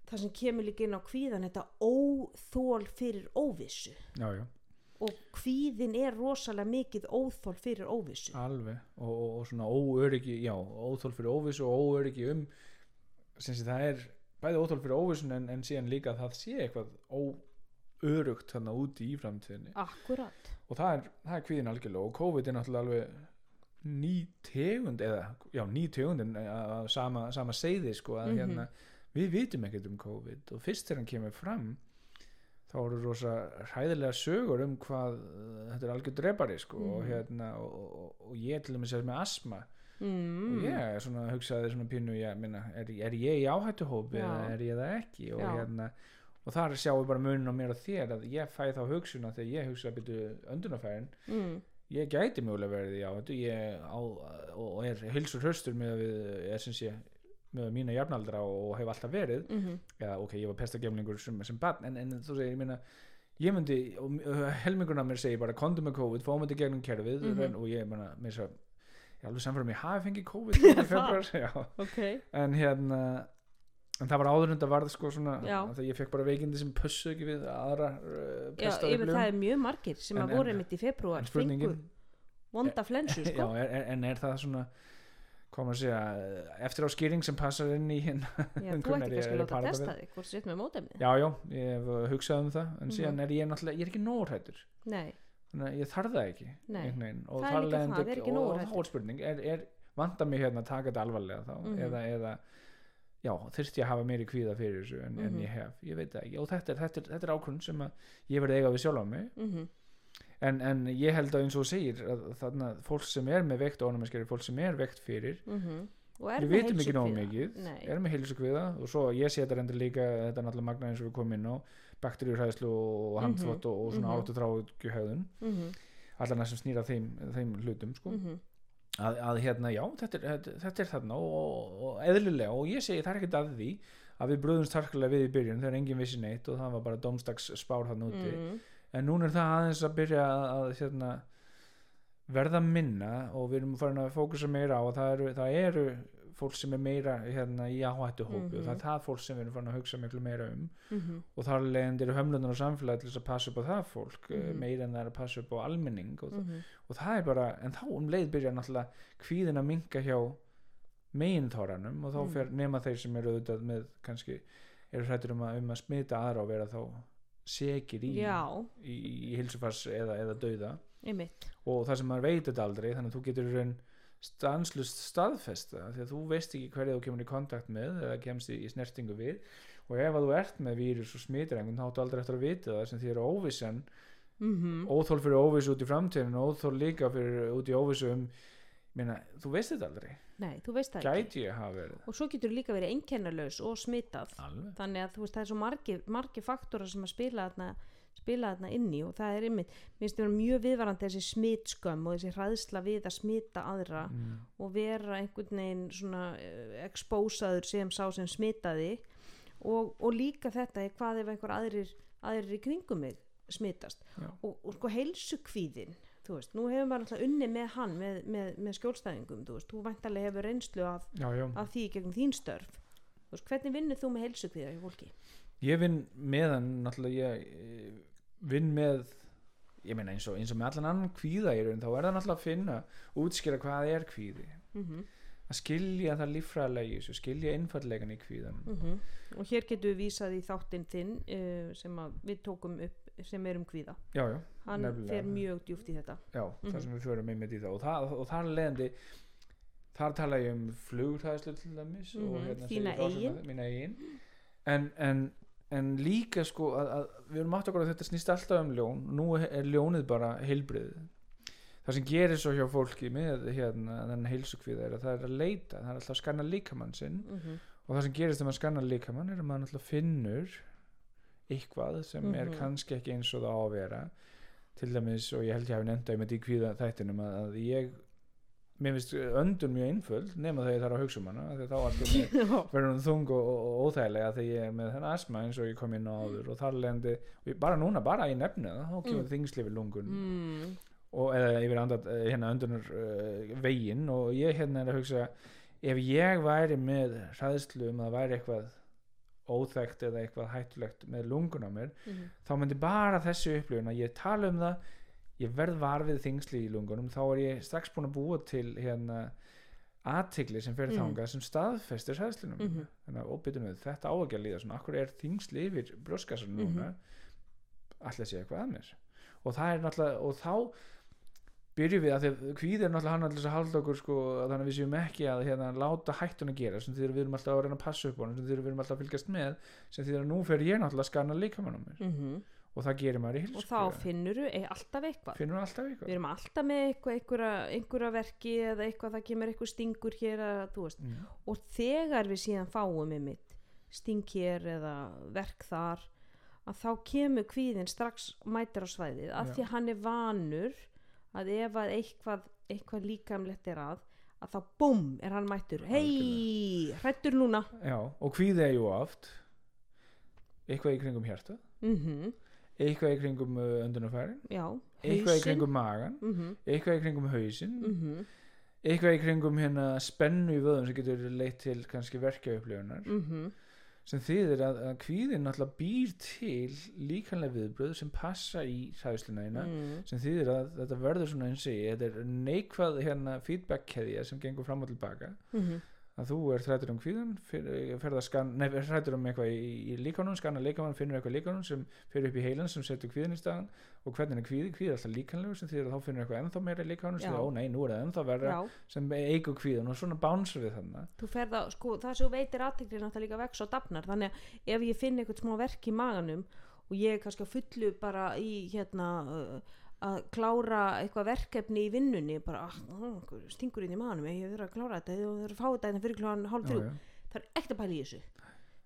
það sem kemur líka inn á kvíðan þetta óþól fyrir óvissu. Já, já, og kvíðin er rosalega mikið óþól fyrir óvissu. Alveg. Og, og, og svona óöryggi, já, óþól fyrir óvissu og óöryggi um sem sé það er bæði óþól fyrir óvissun en, en síðan líka að það sé eitthvað óörugt þannig úti í framtíðinni. Akkurat. Og það er, það er kvíðin algjörlega. Og COVID er náttúrulega alveg ný tegund eða, já, ný tegund en að sama, sama seiði sko að Mhm. hérna, við vitum ekkert um COVID og fyrst þegar hann kemur fram þá eru rosa hræðilega sögur um hvað uh, þetta er algjör drepari sko og Mhm. hérna og, og, og ég til dæmis er með asma mm. og ég svona hugsaði svona pínu ég minna, er, er ég í áhættuhópi Já. eða er ég það ekki og Já. hérna og þar sjáum við bara munin á mér og þér að ég fæ þá hugsuna þegar ég hugsa að byrju öndunafærin Mm. ég gæti mögulega verið í áhættu ég á, og, og er hilsur höstur með að við er sem sé með mína jafnaldra og, hef alltaf verið Mm já ok, ég var pestagemlingur sem, sem barn en, en þú segir, ég meina ég myndi, og helmingurna mér segir bara kontum með COVID, fáum þetta gegnum kerfið Mhm. og ég meina, mér svo ég alveg samfærum, ég hafi fengið COVID februar, já, ok en hérna en það var áður en þetta varð sko svona Já. að ég fekk bara veikindi sem pössu ekki við aðra uh, Já, ég veit það er mjög margir sem En- að voru en- einmitt í februar en fengu spurningin vonda flensu já, sko. er, en er það svona maður að segja, eftir á skýring sem passar inn í hérna Já, þú ætti kannski að láta parað testa þig hvort þú sitt með mótefnið já, já, ég hef uh, hugsað um það en Mhm. síðan er ég náttúrulega, ég er ekki nórættur Nei, þannig að ég þarf það ekki Nei. veginn. og Það er líka það, það er ekki nógu og þá er spurning, er, vanda mig hérna að taka þetta alvarlega þá Mhm. eða, eða já, þurfti ég að hafa meiri kvíða fyrir þessu en, en Mhm. ég hef, ég veit það ekki og þetta er, er, er ákvörn sem að ég verði eiga við sjálf á mig mm en, en ég held að eins og segir að þarna fólk sem er með veikt ónæmiskeri fólk sem er veikt fyrir og er við vitum ekki heilsukvíða. mikið er með heilsukviða og svo ég sé þetta endur líka þetta er náttúrulega magna eins og við komum inn á bakteríuhræðslu og handþvott og, og svona mhm. mm -hmm. átutrákjuhæðun Mhm, allan það sem snýra þeim, þeim hlutum sko. mhm. að, að hérna já, þetta er, þetta, er þarna og, og, og eðlilega og ég segi það er ekkert að því að við bröðumst harkulega við í byrjun þegar enginn vissi neitt og það var bara domstags spár þarna úti Mhm. En núna er það aðeins að byrja að, að hérna, verða minna og við erum farin að fókusa meira á að það eru, það eru fólk sem er meira hérna, í áhættu hópi og það er Mhm. það fólk sem við erum farin að hugsa miklu meira um Mhm. og þar leiðandi eru hömlunar og samfélagi til þess að passa upp á það fólk mm Mhm. meira en það er að passa upp á almenning og, Mhm. og það er bara, en þá um leið byrja náttúrulega kvíðin að minka hjá meginþóranum og þá Mm. fer nema þeir sem eru auðvitað með kannski eru hrættur um að, um að smita aðra og vera þá segir í, í, í hilsufars eða, eða dauða. Og það sem maður veit þetta aldrei þannig að þú getur raun stanslust staðfesta því að þú veist ekki hverju þú kemur í kontakt með eða kemst í, í snertingu við. Og ef að þú ert með vírus og smitir þá áttu aldrei eftir að vita það sem því er óvissan. Mm óþól fyrir óvissu út í framtíðin og óþól líka fyrir út í óvissu minna, þú veist þetta aldrei? Nei, þú veist það ekki. gæti ég hafa verið og svo getur líka verið einkennalaus og smitað. Alveg. Þannig að þú veist það er svo margi, margi faktora sem að spila þarna spila þarna inni og það er einmitt mér finnst það mjög viðvarandi þessi smitskömm og þessi hræðsla við að smita aðra mm. og vera einhvern veginn svona uh, expósaður sem sá sem smitaði og, og líka þetta hvað ef einhver aðrir, aðrir í kringum mig smitast. Já. og, og sko heilsukvíðin þú veist, nú hefur maður alltaf unni með hann með, með, með skjólstæðingum, þú veist, þú væntalega hefur reynslu af, já, já. af því gegn þín störf þú veist, hvernig vinnur þú með heilsukvíða í fólki? ég vinn með hann náttúrulega ég eh, vinn með ég meina eins og, eins og með allan annan kvíða í raun þá er það náttúrulega að finna útskýra hvað er kvíði Mm að skilja það líffræðilega í þessu skilja einfallegan í kvíðan Mhm. og hér getum við vísað í þáttinn þinn uh, sem að við tókum upp sem er um kvíða. Já, já, hann Nefnilega. fer mjög djúft í þetta. Já Mhm. það sem við förum einmitt í það. Og, það, og þar leðandi þar tala ég um flugtæðslu til dæmis og Mhm, hérna þína eigin. eigin. En, en, en líka sko að, að við erum átt okkur að þetta snýst alltaf um ljón. Nú er ljónið bara heilbrið það sem gerir svo hjá fólki með hérna þennan heilsukvíða er að það er að leita það er alltaf að skanna líkamann sinn. Mhm, og það sem gerist þegar maður skannar líkamann er að maður alltaf finnur eitthvað sem er Mhm. kannski ekki eins og það á að vera. Til dæmis og ég held ég hafi nefnda með í kvíða þættinum að, ég mér finnst öndun mjög einföld nema þegar ég þarf að hugsa um hana því að þá verður hún þung og, og, og óþægilega þegar ég er með þennan asma eins og ég kom inn á áður og þar lendi, ég- bara núna, bara ég nefni það þá kemur Mm. þingsli við lungun. Mm, og eða yfir andat, hérna öndunar uh, veginn og ég hérna er að hugsa ef ég væri með hræðslu um að væri eitthvað óþægt eða eitthvað hættulegt með lungun á mér mhm, þá myndi bara þessi upplifun að ég tala um það ég verð var við þingsli í lungunum þá er ég strax búin að búa til hérna aðtigli sem fer Mm. þangað sem staðfestir hræðslunum Mhm. þannig að óbyttum við þetta á ekki að líða svona. Akkur er þingsli yfir brjóskassan núna? Ætla að sé eitthvað að mér? Og það er náttúrulega og þá byrjum við að því að kvíð er náttúrulega hann alltaf að halda okkur sko þannig að við séum ekki að hérna, láta hættun að gera sem því að við erum alltaf að reyna að passa upp á hann sem því að við erum alltaf að fylgjast með sem því að nú fer ég náttúrulega að skanna líkamannum mér mhm. og það gerir maður í og hilsu þá finnur við alltaf eitthvað. Við erum alltaf með eitthvað, einhverja, einhverja verki eða eitthvað, það kemur eitthvað stingur hér að, mm. og þegar við síðan fáum einmitt sting hér eða verk þar að þá kemur kvíðin strax mætir á svæðið. Af því að hann er vanur að ef að eitthvað, eitthvað líkamlegt er að að þá búm er hann mættur. Hei, hrættur núna. Já, og kvíði er jú oft. Eitthvað í kringum hjarta mhm, eitthvað í kringum uh, öndunarfærin. Já, eitthvað í kringum magan mhm, eitthvað í kringum hausinn. Mhm, eitthvað í kringum hérna spennu í vöðum sem getur leitt til kannski verkjaupplifunar. Mhm, sem þýðir að, að kvíðin náttúrulega býr til líkanlega viðbröð sem passa í hræðsluna eina mhm, sem þýðir að þetta verður svona eins og þetta er neikvað hérna feedback keðja sem gengur fram og tilbaka mhm, að þú er hrættur um kvíðan að nei, hrættur um eitthvað í, í líkanum, skanna líkamann, finnur eitthvað í líkanum sem fyrir upp í heilan sem setur kvíðin í staðan og hvernig er kvíði, kvíði er alltaf líkanlegur sem þýðir að þá finnur eitthvað ennþá meira í líkanum sem þýðir, ó nei, nú er það ennþá verra já. sem eigur kvíðan og svona bánsur við þannig að, sko, það sem veitir aðteklir náttúrulega líka vex og dafnar. Þannig að ef ég finn eitthvað smá verk í maganum og ég er kannski að fullu bara í hérna uh, að klára eitthvað verkefni í vinnunni bara, ah, stingur inn í maganum ég verður að klára þetta, ég verður að fá þetta hérna fyrir kláran hálf þrjú, það er ekkert að pæla í þessu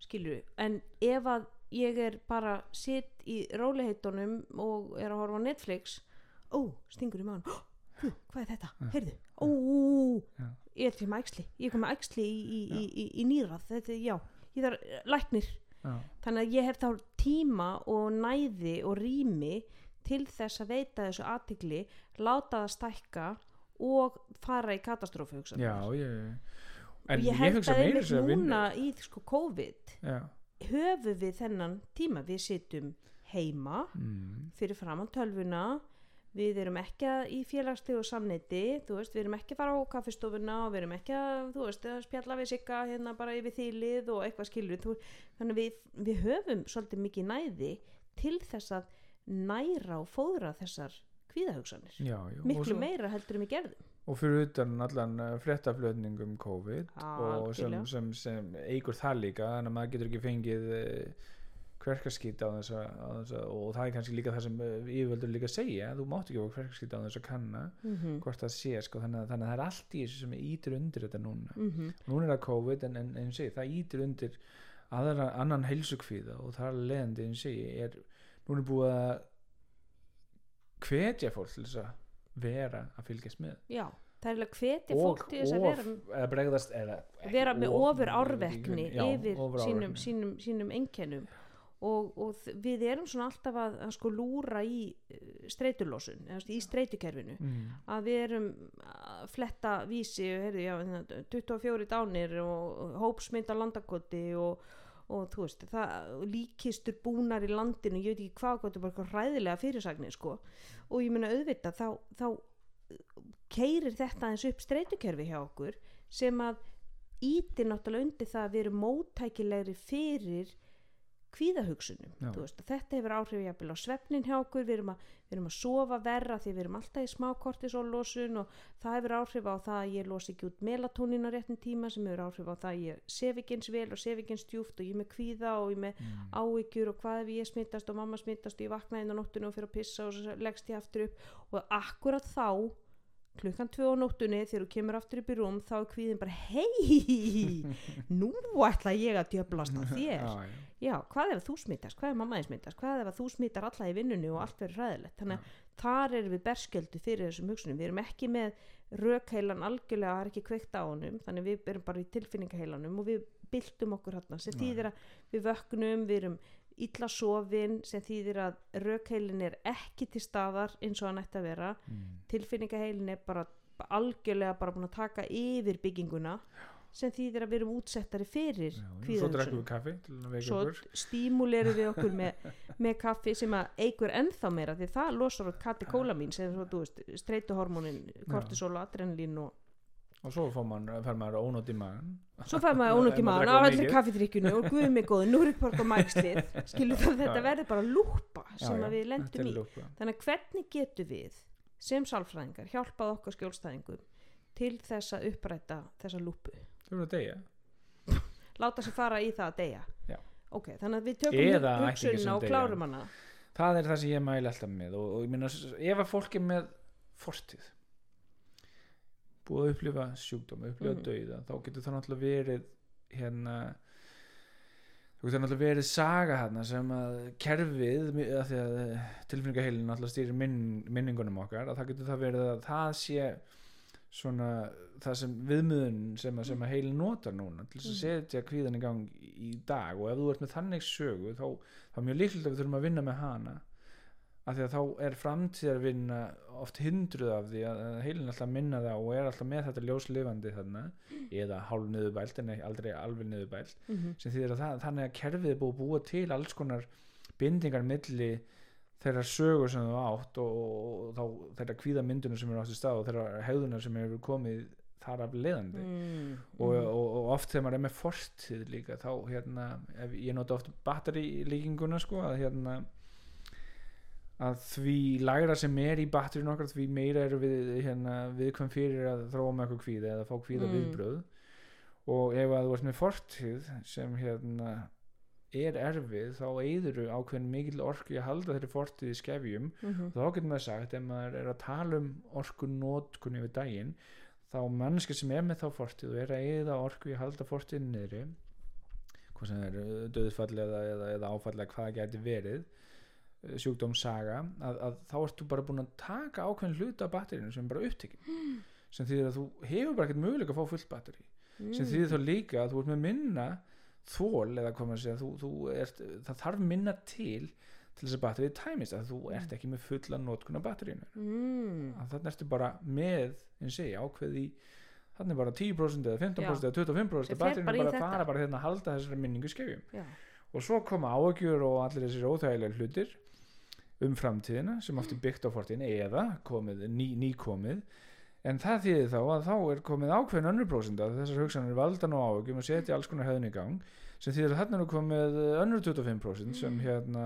skilur en ef að ég er bara sitt í róliheitunum og er að horfa Netflix ó, stingur í maganum. Hú, hvað er þetta, heyrðu? Ó, ég er til með æxli ég er komið æxli í, í, í, í, í nýrað þetta, já, ég þarf læknir. Já. þannig að ég hef þá tíma og næði og rými til þess að veita þessu aðtigli láta það stækka og fara í katastrófu hugsa já, ég, og en ég held að einmitt núna í sko COVID já, höfum við þennan tíma. Við sittum heima mm, fyrir framann tölvuna. Við erum ekki í félagslegu samneiti veist, við erum ekki að fara á kaffistofuna og við erum ekki að, veist, að spjalla við sigga hérna bara yfir þýlið og eitthvað skilur þannig við, við höfum svolítið mikið næði til þess að næra og fóðra þessar kvíðahugsanir. Já, já miklu svo, meira heldur en við gerðum. Og fyrir utan allan uh, fréttaflutningum COVID og sem, sem, sem eigur það líka þannig að maður getur ekki fengið uh, kverkaskýt á þess að, á og það er kannski líka það sem uh, yfirvöldur líka segja þú mátt ekki fá kverkaskýt á þess að kanna mm -hmm. hvort það sé sko, þannig, að, þannig að það er allt í þessu sem ítir undir þetta núna. Mm núna er það COVID en, en, en segi, það ítir undir aðra, annan heilsukvíða og það er leðandi en segi er, núna er búið að hvetja fólk til þess að vera að fylgjast með. Já, það er eiginlega hvetja fólk til þess að vera eða bregðast eða ekki vera með of, ofur árvekni já, yfir ofur sínum, sínum, sínum einkennum. Og, og við erum svona alltaf að, að sko lúra í þú veist, í streitukerfinu. Mm, að við erum að fletta vísi, heyrðu, já, hérna, 24 dánir og og hópsmynd á landakoti og, og þú veist, það líkistur búnar í landinu, ég veit ekki hvað, þetta er bara eitthvað hræðilega fyrirsagnir, sko. Og ég meina auðvitað, þá, þá keirir þetta eins upp streitukerfi hjá okkur sem að ítir náttúrulega undir það að við erum móttækilegri fyrir kvíðahugsunum veist, þetta hefur áhrif jafnvel á svefnin hjá okkur við erum, að, við erum að sofa verra því við erum alltaf í smá kortisóllósun og það hefur áhrif á það að ég losi ekki út melatonin á réttin tíma sem hefur áhrif á það að ég sef ekki eins vel og sef ekki eins djúft og ég er með kvíða og ég er með mm, áhyggjur og hvað ef ég smittast og mamma smittast og ég vakna inn á nóttinu og fyrir að pissa og leggst ég aftur upp. Og akkurat þá klukkan tvö á nóttunni þegar þú kemur aftur upp í rúm þá er kvíðin bara hei nú ætla ég að djöblast á þér. Já, já. já, hvað ef þú smittast, hvað ef mammaði smittast hvað ef þú smittar alla í vinnunni og allt verður hræðilegt? Þannig að þar erum við berskjöldu fyrir þessum hugsunum, við erum ekki með rökheilan algjörlega, það er ekki kveikt á honum þannig við erum bara í tilfinningaheilanum og við byltum okkur hann sem þýðir að við vöknum, við erum illa sofin sem þýðir að rökheilin er ekki til staðar eins og hann ætti að vera Mm. tilfinningaheilin er bara algjörlega bara búin að taka yfir bygginguna sem þýðir að við erum útsettari fyrir já. svo drekkum við kaffi svo stímulerum við okkur með, með kaffi sem að eigur ennþá meira því það losar katikólamín sem veist, streituhormónin, kortisol og adrenalín og og svo fær maður, ónótt í magan svo fær maður ónútt í maður á mikið. kaffidrykkjunu og guð mig góði, nú er ekki bara mækslið skilur það þetta Já. verður bara lúpa sem já, að við þetta lendum í. lúpa. þannig að hvernig getum við sem sálfræðingar hjálpað okkar skjólstæðingum til þess að uppræta þessa lúpu Þú verður að deyja? Láta sér fara í það að deyja. Já. ok, þannig að við tökum Eða hug- ættingjar sem hugsunina og klárum hana. Það er það sem ég mæli alltaf með og, og ég meina, ef að fólk er með fortíð búið að upplifa sjúkdóma, upplifa Mhm. dauða þá getur það náttúrulega verið hérna þú getur náttúrulega verið saga hérna sem að kerfið, að því að tilfinningaheilin náttúrulega stýrir minn, minningunum okkar, að það getur það verið að það sé svona það sem viðmiðun sem að, sem að heilin notar núna til þess að setja kvíðan í gang í dag. Og ef þú ert með þannig sögu þá, þá er mjög líklega að við þurfum að vinna með hana af því að þá er framtíðarvinna oft hindruð af því að heilin alltaf minna það og er alltaf með þetta ljóslifandi þarna eða hálf niðurbælt en aldrei alveg niðurbælt mm -hmm. sem þýðir að það, þannig að kerfið er búið búa til alls konar bindingar milli þeirra sögur sem þú átt og, og, og þá þeirra kvíðamyndunum sem eru átt í stað og þeirra hegðunar sem eru komið þar af leiðandi mm. og, og, og oft þegar maður er með fortíð líka þá hérna, ef, ég nota oft batterilíkinguna sko að hérna að því lægra sem er í batterinu okkar því meira eru við hérna, viðkvæm fyrir að þróa með eitthvað kvíða eða fá kvíða Mm. viðbröð og ef að þú ert með fortíð sem hérna er erfið þá eyður ákveðin mikil orku í að halda þeirri fortíð í skefjum. Mm og þá getur maður sagt ef maður er að tala um orku nótkun yfir daginn þá mannski sem er með þá fortíð og er að eða orku í að halda fortíðin niðri hvað sem er uh, döðfall eða, eða, eða áfall eða hvað geti verið sjúkdómsaga að, að þá ertu bara búin að taka ákveðin hluta af batterinu sem bara upptekinn sem þýðir að þú hefur bara ekkert möguleika að fá fullt batteri Mm. sem þýðir þá líka að þú ert með minna þól eða hvað maður segja þú, þú ert, það þarf minna til til þess að batterið tæmist að þú ert ekki með fulla notkun af batterínu mm. að þannig ertu bara með eins og ég ákveð í þannig bara 10% eða 15% eða 25% Ég af fer batterínu bara bara fara bara hérna að halda þessari minningu skefjum. Já. og svo koma áökjur og allir þessir óþægilega hlutir um framtíðina sem oft er byggt á fortíðinu eða komið, ný, nýkomið. En það þýðir þá að þá er komið ákveðin önnur prósent að þessar hugsanir valda nú áökjum og setja alls konar hefðin í gang sem þýðir að þarna er komið önnur 25% sem hérna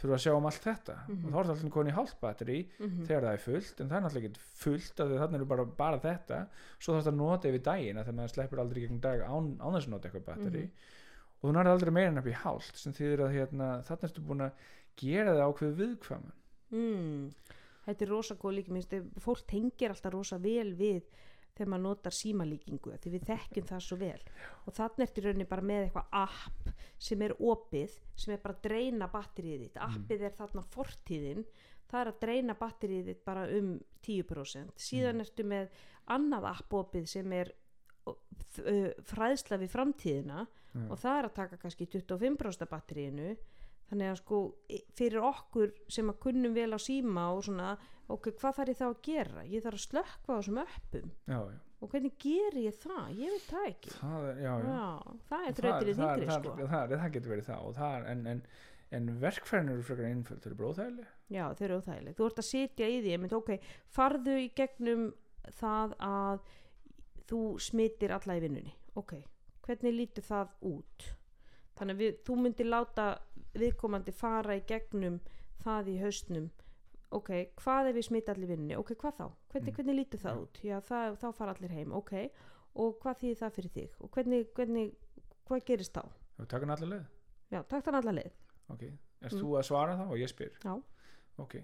þurfa að sjá um allt þetta. Mhm. og þá er það alltaf konið í hálft batteri Mm þegar það er fullt en það er náttúrulega ekki fullt að þarna er bara, bara þetta. Svo þarf þetta að nota yfir daginn að þegar maður sleppur aldrei í gegnum dag án, án þess að nota eitthvað batteri og þú nærði aldrei meira en upp í hálft sem þýðir að hérna, þarna ertu búin að gera það ákveð viðkvæman mm. þetta er rosa góð líka fólk tengir alltaf rosa vel við þegar maður notar símalíkingu því við þekkjum það svo vel. Og þannig ertu rauninni bara með eitthvað app sem er opið, sem er bara að dreina batterið þitt, appið er þarna fortíðin, það er að dreina batterið þitt bara um 10% síðan ertu með annað app opið sem er fræðsla við framtíðina og það er að taka kannski 25% af batteríinu þannig að sko i- fyrir okkur sem að kunnum vel á síma og svona, ok, hvað þarf ég þá að gera? Ég þarf að slökkva á þessum öppum. Já, já. og hvernig ger ég það, ég veit það ekki. Það, er, já, já. Já, það er það, þingri það, sko. það, getur verið það er, en, en, en verkfærin eru frekar einföld þau eru bróðæli já, þau eru óþægileg, þú ert að sitja í því mynd, ok, farðu í gegnum það að þú smitir alla í vinnunni. Ok, hvernig lítur það út? Þannig að við, þú myndir láta viðkomandi fara í gegnum það í haustnum ok, hvað ef við smita allir í vinnunni? Ok, hvað þá, hvernig, Mm. hvernig lítur það út? Já, það, þá fara allir heim, ok og hvað þýðir það fyrir þig? Og hvernig, hvernig hvað gerist þá, Við takum allir leið? Já, takk þann alla leið. Ok, erst Mm. þú að svara þá? Og ég spyr. Já. ok,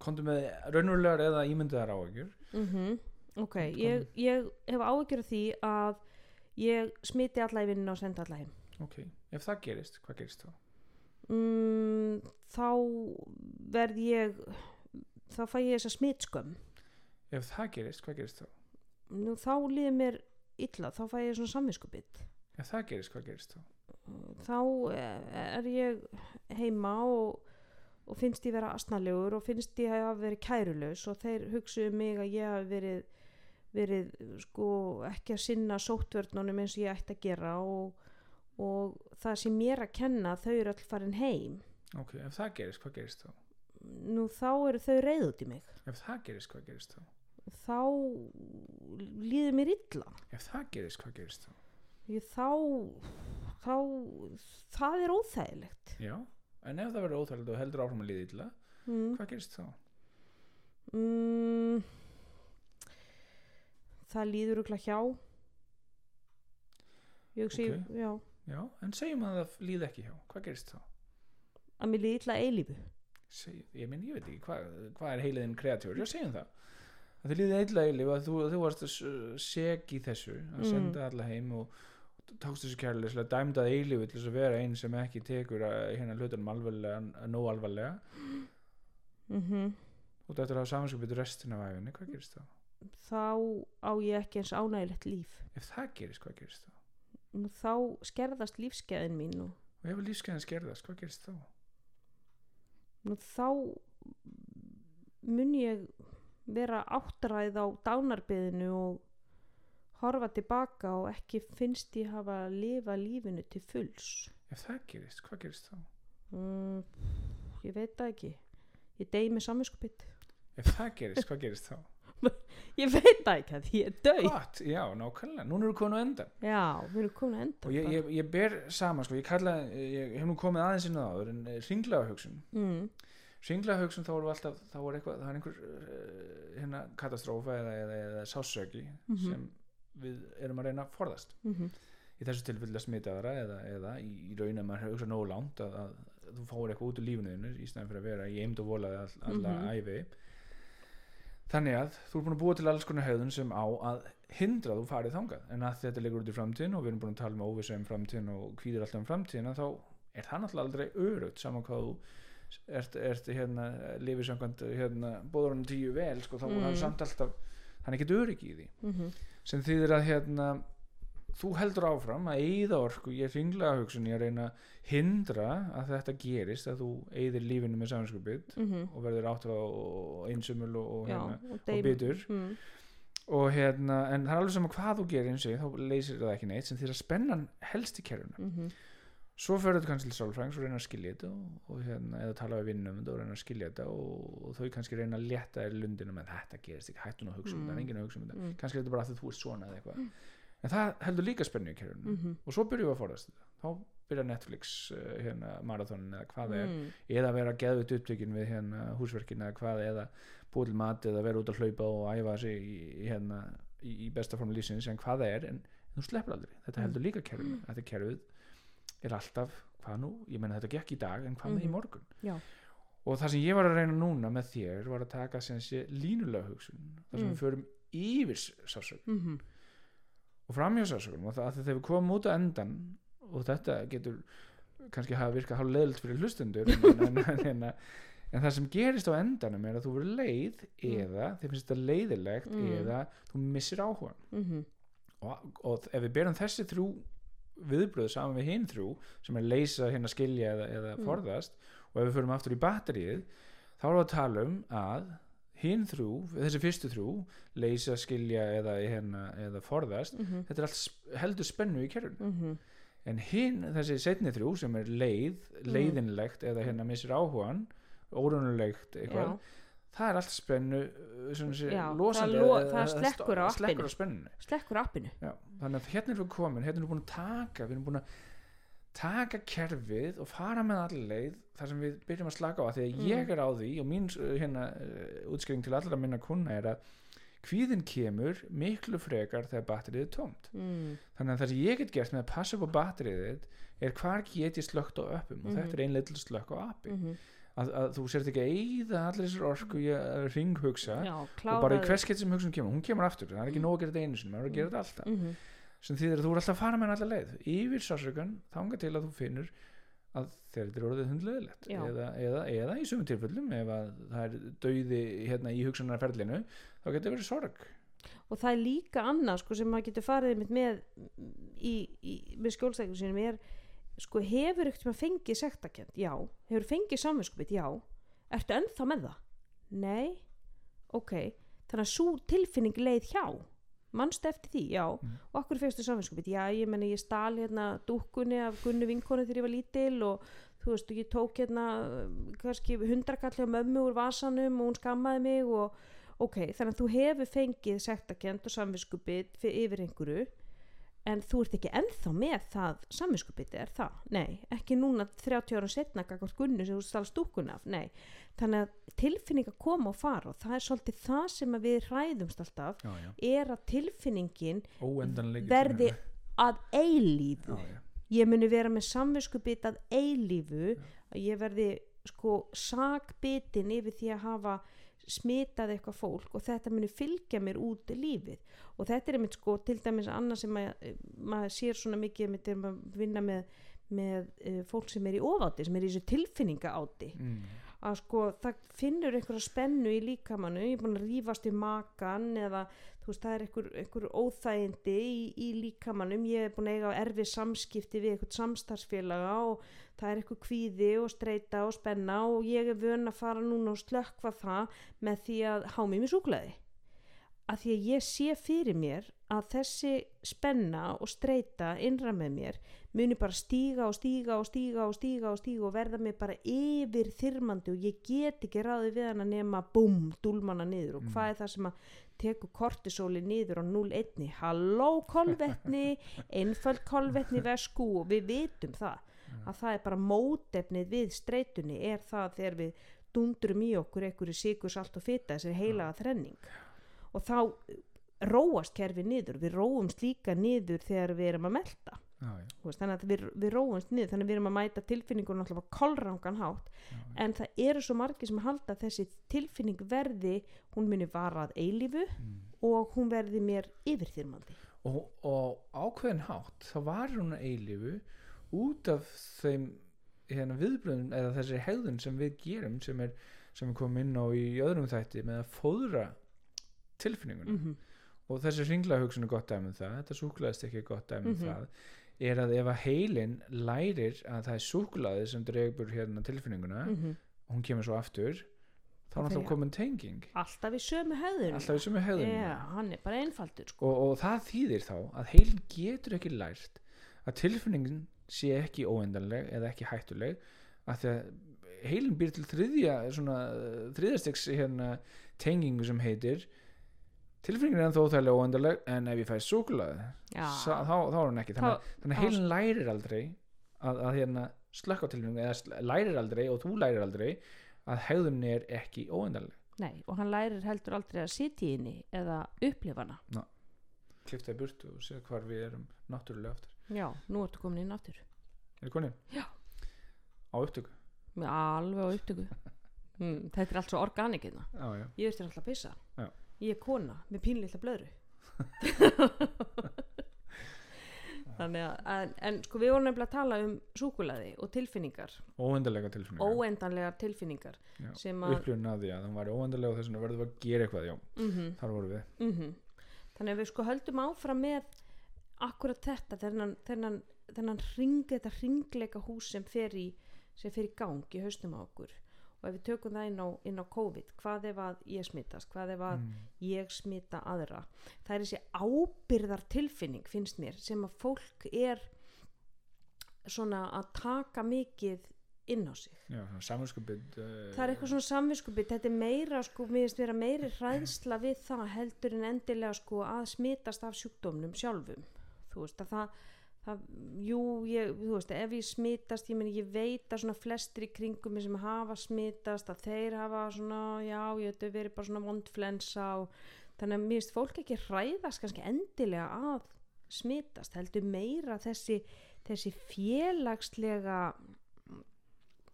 komdu með raunverulegar eða ímyndaðar áhyggjur. Mm ok, Kom- ég, ég hef af því að ég smiti alla í vinnuna og senda alla heim. Ok, ef það gerist, hvað gerist þá? Mm, þá verð ég þá fæ ég þessa smitskömm ef það gerist, hvað gerist þá? nú þá líður mér illa þá fæ ég svona samvinskubitt ef það gerist, hvað gerist þá? þá eh, er ég heima og, og finnst ég vera asnalegur og finnst ég að hafa verið kærulaus og þeir hugsuðu mig að ég hafi verið verið sko ekki að sinna sóttvörnunum eins og ég ætti að gera og, og það sem mér að kenna þau eru all farin heim ok, ef það gerist, hvað gerist þá? nú þá eru þau reyð út í mig ef það gerist, hvað gerist þá? þá líður mér illa ef það gerist, hvað gerist þá? ég, þá þá það er óþægilegt já, en ef það verður óþægilegt og heldur að líða illa mm. hvað gerist þá? Mm, það líður ykkur hjá ég hugsi Ok. já, já, en segjum að það líði ekki hjá hvað gerist þá? að mér líður illa eilífu Seg, ég minn, ég veit ekki, hvað, hvað er heiliðin kreatjór? Já, segjum það að þið líði illa eilif að þú, þú varst að s- seg í þessu að Mm. senda alla heim og tókst þessu kærleislega dæmdað eilif til þess að vera einn sem ekki tekur að, hérna hlutunum alvarlega nóg alvarlega mm og þetta er að hafa samanskupið restina af æfinni, hvað gerist þá? þá á ég ekki eins ánægilegt líf Ef það gerist, hvað gerist þá? Nú, þá skerðast lífskeiðin mín og Og ef lífskeiðin skerðast, hvað gerist þá? nú, þá mun ég vera áttræð á dánarbyðinu og horfa tilbaka og ekki finnst ég hafa að lifa lífinu til fulls Ef það gerist, hvað gerist þá? mm, ég veit það ekki ég degi með saminskupið Ef það gerist, hvað gerist þá? ég veit það ekki að ég er döið What? Já, nákvæmlega, núna eru konu endan já, við erum komin að enda og ég, ég, ég ber saman, sko, ég kalla ég hef nú komið aðeins inn á það en ringlega hugsun. Mm, ringlega hugsun þá við alltaf, þá er eitthvað það er einhver uh, hérna katastrófa eða, eða, eða sásöki Mhm. sem við erum að reyna að forðast. Mm í þessu tilfelli að smita aðra eða, eða í, í raun að maður hugsa nógu langt að, að þú fáir eitthvað út úr lífinu þínu í stæðan fyrir að vera í eimd og volaði all, alla Mhm. æfi þannig að þú er búin að búa til alls konar hegðun sem á að hindra að þú farið þangað en að þetta liggur út í framtíðin og við erum búin að tala um óvissu um framtíðin og kvíðir alltaf um framtíðina þá er það náttúrulega aldrei örugt saman hvað þú ert, ert hérna lifið samkvæmt hérna bóðurinn tíu vel sko, þá Mm. mm. er samt alltaf hann er ekkert öryggi í því -hmm. sem þýðir að hérna þú heldur áfram að eyða orku ég er ringlega hugsun í að reyna að hindra að þetta gerist að þú eyðir lífinu með samanskupið Mm og verður áttur og einsumul og, og, hérna, og, og bitur. Mm, og hérna, en það er alveg saman hvað þú gerir eins og ég, þá leysir það ekki neitt sem þýðir að spennan helst í kerfuna mm svo fyrir þetta kannski til sálfræðings og reyna að skilja þetta og, og hérna, eða tala við vinnum um og reyna að skilja þetta og, og þau kannski reyna að létta þér lundinu með þetta gerist ekki, hættu nú að hugsa um Mm. þetta, er enginn að hugsa um þetta. Mm, kannski er þetta bara að þú ert svona eða eitthvað en það heldur líka spennu í kerfinu. Mm og svo byrjum við að forðast þetta. Þá byrja Netflix uh, hérna, marathonin eða hvað það er. Mm, eða vera geðvitt upptökin við hérna, húsverkin eða hvað eða búið til mat eða vera út að hlaupa og æfa sig í, hérna, í, í besta form lífsins en hvað er en þú sleppur aldrei. Þetta Mm. heldur líka kerfinu. Þetta kerfið er alltaf hvað nú, ég meina þetta gekk í dag en hvað með í Mhm. morgun? Já. og það sem ég var að reyna núna með þér var að taka sé línulega hugsun. Þar sem Mm. við förum yfir sásök mm, og framhjá sásökunum og það að þegar við komum út á endan og þetta getur kannski hafa virkað hálf leðilt fyrir hlustundur en, en, en, en, það sem gerist á endanum er að þú verður leið eða þið finnst þetta leiðilegt Mm. eða þú missir áhuga mm, og, og ef við berum þessi þrjú viðbröð saman við hinn þrjú sem er leysa hérna skilja eða, eða Mm. forðast og ef við förum aftur í batterið þá erum við að tala um að hinn þrjú, þessi fyrstu þrjú leysa, skilja eða, hérna, eða forðast mm, þetta er allt heldur spennu í kerfinu. Mm, en hinn, þessi setni þrjú sem er leið, leiðinlegt eða hérna missir áhugan órunulegt eitthvað, það er allt spennu svona sé, Já, losandi það lo- það eða slekkur á slekkur á spennunni. Slekkur appinu. Já, þannig að hérna erum við komin, hérna erum við búin að taka við erum búin að taka kerfið og fara með allir leið þar sem við byrjum að slaka á. Að því að Mm. ég er á því og mín uh, hérna, uh, útskýring til allra minna kuna er að kvíðin kemur miklu frekar þegar batterið er tómt. Mm, þannig að það sem ég get gert með að passa upp á batterið þitt er hvar get ég slögt á öppum og Mhm. þetta er einlega til slökk á appi. Mm, að, að þú sért ekki að eyða allir þessar orku í að ringhugsa já, og bara í hvers gett sem hugsun kemur, hún kemur aftur það er ekki Mm. nóg að gera þetta einu sinni, maður er að gera þetta alltaf. Mm sem þýðir að þú er alltaf að fara með allar leið. Yfir sásökan, þanga til að þú finnur að þetta er orðið hundleðilegt eða, eða, eða í sumum tilfellum ef að það er dauði hérna í hugsunarferlinu þá getur verið sorg. Og það er líka annað sko, sem maður getur farið með í, í, með skjólstækjum sínum er sko hefur ekkert maður fengið sektakent já, hefur fengið samvinskupið já, ertu ennþá með það? Nei, ok. Þannig að svo tilfinning leið hjá mannstu eftir því, já. Mm. og okkur fyrstu samvinskupið, já, ég menna ég stal hérna dúkkunni af gunnu vinkonu þegar ég var lítil og þú veist, ég tók hérna um, kannski hundrakalli á mömmu úr vasanum og hún skammaði mig og ok, þannig að þú hefur fengið sektakent og samvinskupið yfir einhverju en þú ert ekki ennþá með það samvinskupið er það, nei, ekki núna 30 ára setna gagvart gunnu sem þú stalst dúkkun af, nei, þannig að tilfinninga koma og fara og það er svolítið það sem við hræðumst alltaf já, já. er að tilfinningin verði að eilífu. Já, ég muni vera með samvinskupið að eilífu ég verði sko sakbitin yfir því að hafa smitað eitthvað fólk og þetta muni fylgja mér út lífið og þetta er einmitt sko til dæmis annað sem maður, maður sér svona mikið einmitt þegar maður vinna með, með uh, fólk sem er í ofáti sem er í þessu tilfinninga áti Mm. að sko það finnur einhverja spennu í líkamannu, ég er búin að rífast í makan eða veist það er einhver, einhver óþægindi í, í líkamannum ég er búin að eiga erfi samskipti við einhvern samstarfsfélaga og það er einhver kvíði og streyta og spenna og ég er vön að fara núna og slökkva það með því að há mig með súklaði að því að ég sé fyrir mér að þessi spenna og streyta innra með mér muni bara stíga og stíga og stíga og stíga og stíga og verða mig bara yfir þyrmandi og ég get ekki ráði við hann að nema búm, dúlmanna niður. Og Mm. hvað er það sem að tekur kortisóli niður á 0,1 halló kolvetni einföld kolvetni vesku og við vitum það. Að það er bara mótefnið við streytunni er það þegar við dundrum í okkur einhverju sigur, salt og fita þessari heilaga þrenning. Og þá róast kerfi niður. Við róumst líka niður þegar við erum að melta já, já. Veist, þannig að við, við róumst niður þannig að við erum að mæta tilfinningun alltaf á kolrangan hátt Já, en það eru svo margir sem halda þessi tilfinning verði hún muni varað eilífu Mm. og hún verði mér yfirþyrmandi og, og ákveðin hátt þá var hún eilífu út af þeim hérna, viðbröðum eða þessi hegðun sem við gerum sem er sem við komum inn á í öðrum þætti með að fóðra tilfinninguna mm og þessi ringla hugsun er gott dæmi um það þetta súklaðist ekki gott dæmi um Mhm. það er að ef að heilin lærir að það er súklaði sem dregur hérna tilfinninguna -hmm. og hún kemur svo aftur þá er alltaf komin tenging alltaf í sömu höfðun alltaf í sömu er bara einfaldur sko. og, og það þýðir þá að heilin getur ekki lært að tilfinningin sé ekki óendanleg eða ekki hættuleg að því að heilin býr til þriðja svona þriðastegs hérna tengingu sem heitir tilfinningin er ennþá óþægilega óendanleg en ef ég fæ súkulaði Já, þá, þá er hann ekki þannig, Þá- þannig heilin lærir aldrei að, að hérna slökka á tilfinningu eða sl- lærir aldrei og þú lærir aldrei að hegðunni er ekki óendanleg. Nei, og hann lærir heldur aldrei að sitja í henni eða upplifa hana. Klifta í burtu og séð hvar við erum náttúrulega aftur. Já, nú ertu komin inn aftur. Er þið konin? Já. á upptöku? Alveg á upptöku. Mm, Þetta er allt svo organikina já. Ég veist þér alltaf að pissa. Já. Ég er kona með pínlítla blöðru. Þannig að en, en sko við vorum nefnilega að tala um súkulaði og tilfinningar. Óendanlega tilfinningar. Óendanlegar tilfinningar Já. sem að upplifun að því að það var óendanlega og þess vegna verðum við að gera eitthvað já, mm þar voru við. -hmm. Þannig að við sko höldum áfram með akkurat þetta þennan, ringleika hús sem fer í sem fer í gang í haustum á okkur og ef við tökum það inn á, inn á COVID hvað ef að ég smittast, hvað ef að mm. ég smita aðra? Það er þessi ábyrðar tilfinning finnst mér sem að fólk er svona að taka mikið inn á sig. Já, samanskupið uh, það er eitthvað svona samvinskupið þetta er meira sko, mér finnst vera meiri hræðsla við það heldur en endilega sko að smitast af sjúkdómnum sjálfum. Þú veist að það, það jú, ég, þú veist, ef ég smitast ég meni, ég veit að svona flestir í kringum sem hafa smitast að þeir hafa svona, já, ég veit, verið bara svona vondflensa og þannig að mér finnst fólk ekki hræðast kannski endilega að smitast heldur meira þessi þessi félagslega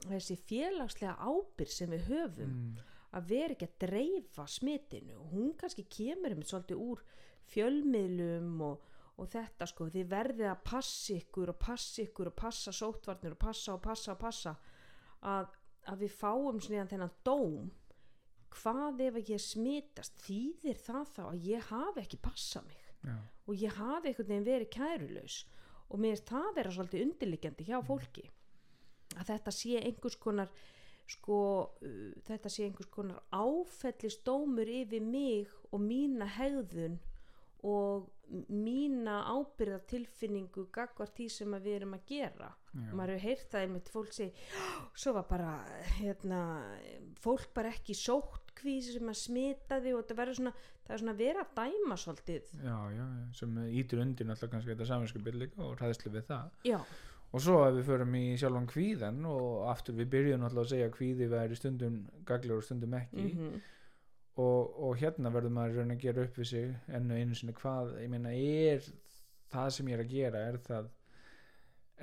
þessi félagslega ábyrg sem við höfum mm, að vera ekki að dreifa smitinu. Og hún kannski kemur einmitt svolítið úr fjölmiðlum og, og þetta sko, þið verðið að passa ykkur og passa ykkur og passa sóttvarnir og passa og passa og passa að, að við fáum svona þennan dóm. Hvað ef ég smitast? Þýðir það þá að ég hafi ekki passað mig? Já, og ég hafi einhvern veginn verið kærulaus? Og mér finnst það vera svolítið undirliggjandi hjá fólki að þetta sé einhvers konar sko, uh, þetta sé einhvers konar áfellisdómur yfir mig og mína hegðun og mína ábyrðatilfinningu gagvart því sem að við erum að gera. Já, maður hefur heyrt það einmitt fólk segi svo var bara hérna, fólk bara ekki sóttkvísi sem að smita því og þetta verður svona það er svona að vera að dæma svolítið. Já, já, já, sem ítur undir náttúrulega kannski þetta saminskupið líka og ræðslu við það. Já, og svo ef við förum í sjálfan kvíðan og aftur við byrjum náttúrulega að segja að kvíði væri stundum gaglegur og stundum ekki. Mhm og, og hérna verður maður að reyna að gera upp við sig enn og einu sinni hvað ég meina er það sem ég er að gera er það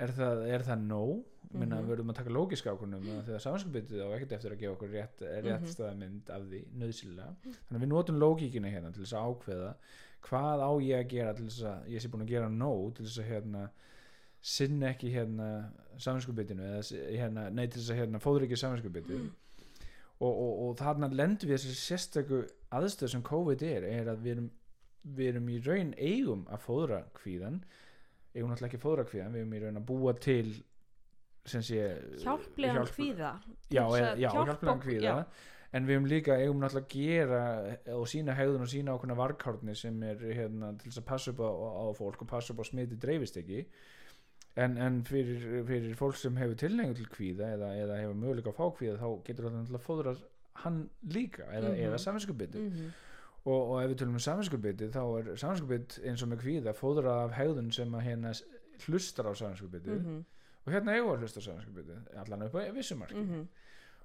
er það, er það nóg mm -hmm. Mhm. verðum að taka lógiska ákvörnum þegar samanskapitið á ekkert eftir að gefa okkur rétt, rétt Mhm. staðamynd af því nöðsilega þannig að við notum lógíkina hérna til þess að ákveða hvað á ég að gera til þess að ég sé búin að gera nóg til þess að hérna sinna ekki hérna samanskapitinu eða hérna, nei til þess að hérna fóður ekki samanskapitið og, og, og þarna lendum við þessi sérstöku aðstöð sem COVID er er að við erum, við erum í raun eigum að fóðra kvíðan eigum náttúrulega ekki að fóðra kvíðan við erum í raun að búa til sé hjálplegan hjálp- kvíða já, að já hjálpa hjálplegan kvíða. já. en við erum líka eigum náttúrulega að gera og sína hegðun og sína ákveðna varkárni sem er hérna, til þess að passa upp á, á fólk og passa upp á smiti dreifist ekki en, en fyrir, fyrir fólk sem hefur tilhengu til kvíða eða, eða hefur möguleika að fá kvíða þá getur það náttúrulega fóðra hann líka eða, Mhm. eða saminskupbyttu Mhm. og, og ef við tölum um saminskupbyttu þá er saminskupbytt eins og með kvíða fóðrað af hegðun sem að hérna hlustar á saminskupbyttu Mhm. og hérna eigum við að hlusta á saminskupbyttu allan upp á vissumarki Mhm.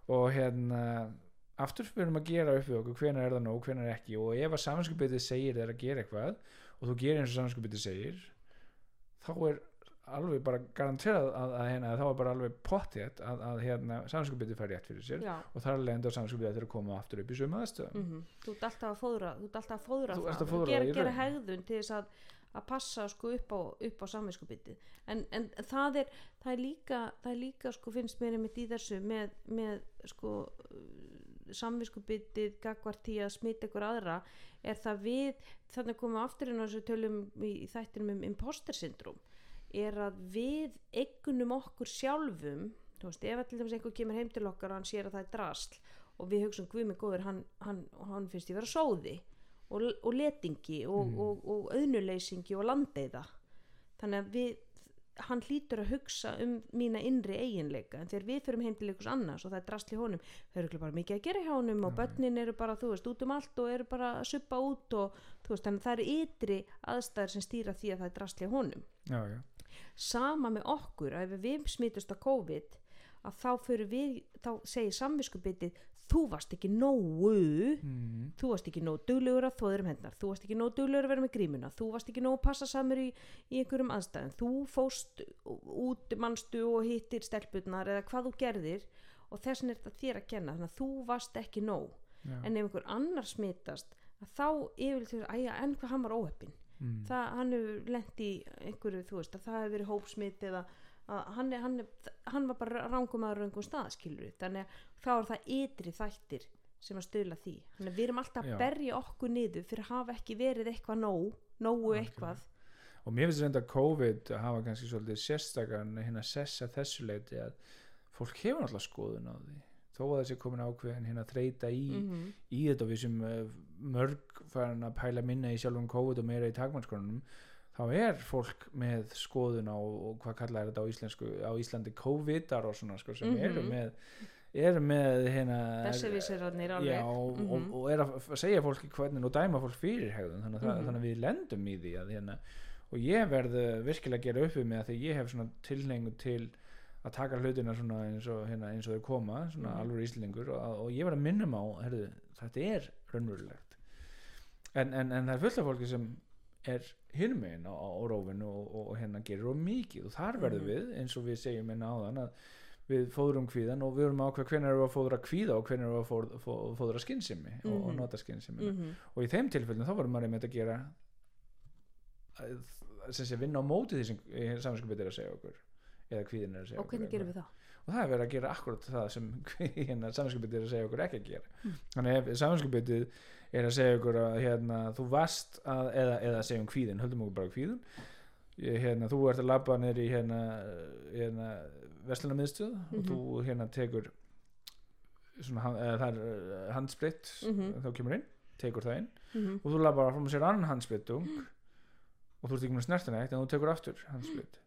og hérna aftur við erum að gera upp við okkur hvenar er það nóg, hvenar er ekki og ef að saminskupbyttu segir þér að gera eitthvað og þú gerir eins og saminskupbyttu segir þá er alveg bara garanterað að, að, hérna, þá er bara alveg pottið að, að hérna, saminskupbyttu fær rétt fyrir sér já. og þar er leiðandi á saminskupbyttu að koma aftur upp í sömu aðstöðum. Mhm. þú ert alltaf að fóðra þú ert alltaf að fóðra það. að fóðra gera, það gera hegðun til þess að að passa sko upp á, upp á samvinskupitið en, en það er það er líka, það er líka sko finnst mér einmitt í þessu með, með sko samvinskupitið gagvart í að smita ykkur aðra er það við, þannig komum við aftur inn á þessu tölum í, í þættinum um imposter syndrom er að við eignum okkur sjálfum þú veist, ef dæmis einhver kemur heim til okkar og hann sér að það er drasl og við hugsaum guð mig góður, hann, hann, hann finnst ég vera sóði og, og letingi og, Mm. og, og auðnuleysingi og landeiða þannig að við hann hlýtur að hugsa um mína innri eiginleika en þegar við förum heim til einhvers annars og það er drasl í honum það eru bara mikið að gera hjá honum og börnin eru bara, þú veist, út um allt og eru bara að suppa út og þú veist, þannig að það eru ytri aðstæður sem stýra því að það er drasl í honum. Já, já, sama með okkur að ef við smitust á COVID að þá fyrir við, þá segir samviskubitið þú varst ekki nógu mm, þú varst ekki nógu duglegur að þóður um hendar þú varst ekki nógu duglegur að vera með grímuna þú varst ekki nógu passa samur í, í einhverjum aðstæðum. Þú fóst út mannstu og hittir stelpurnar eða hvað þú gerðir og þess vegna er þetta þér að kenna þannig að þú varst ekki nóg já. en ef einhver annar smitast að þá yfirleitt fyrir æja en hvað hann var óheppin mm, það, hann hefur lent í einhverju þú veist að það hefur verið hópsmitt eða að hann, er, hann, er, hann var bara rángum að raungum stað skilur þannig að þá er það ytri þættir sem að stöðla því. Þannig að við erum alltaf Já. að berja okkur niður fyrir að hafa ekki verið eitthvað nóg nógu Algjörlega. eitthvað. Og mér finnst þetta COVID að hafa kannski svolítið sérstakann hérna sessa þessu leiti að fólk hefur alltaf skoðun á því þó að þessi komin ákveðin hérna þreita í, mm í þetta og við sem uh, mörg farin að pæla minna í sjálfum COVID og meira í takmannskonunum þá er fólk með skoðun á og hvað kallar þetta á íslensku á Íslandi COVID-ar og svona sko, sem Mhm. eru með eru með hérna já, alveg og, Mhm. og er að segja fólki hvernig og dæma fólk fyrir hegðun þannig, mm Mhm. þannig að við lendum í því að, hérna, og ég verð uh, virkilega að gera upp við mig að því ég hef svona tilhengu til að taka hlutina svona eins og, hérna, eins og þeir koma svona Mhm. alveg íslingur og, og ég verð að minnum á herðu, þetta er raunverulegt en, en, en það er fullt af fólki sem er hinum megin á, á rófinu og, og, og hérna gerir of mikið og þar verðum Mhm. við eins og við segjum inn áðan að við fóðrum kvíðan og við erum að ákveða hvernig erum við að fóðra kvíða og hvernig erum við að fóðra, fóðra, fóðra skinnsemi og, og Mhm. nota skinnsemi mhm, og í þeim tilfellin þá varum maður einmitt að gera sem sé vinna á móti því sem saminskupið er að segja okkur eða kvíðin er að segja og hvernig gerum við það? og það er verið að gera akkurat það sem hérna, saminskupið er að segja okkur ekki að gera Mm. þannig ef saminskupið er að segja okkur að hérna, þú varst að, eða, eða segjum kvíðin, höldum okkur bara kvíðin hérna, þú ert að labba neyri í hérna, hérna versluna miðstöð og Mhm. þú hérna tekur svona, það er eh, handspritt Mhm. þá kemur inn, tekur það inn Mhm, og þú labbar frá sér annan handsprittung og þú ert ekki með snertina eitt en þú tekur aftur handsprit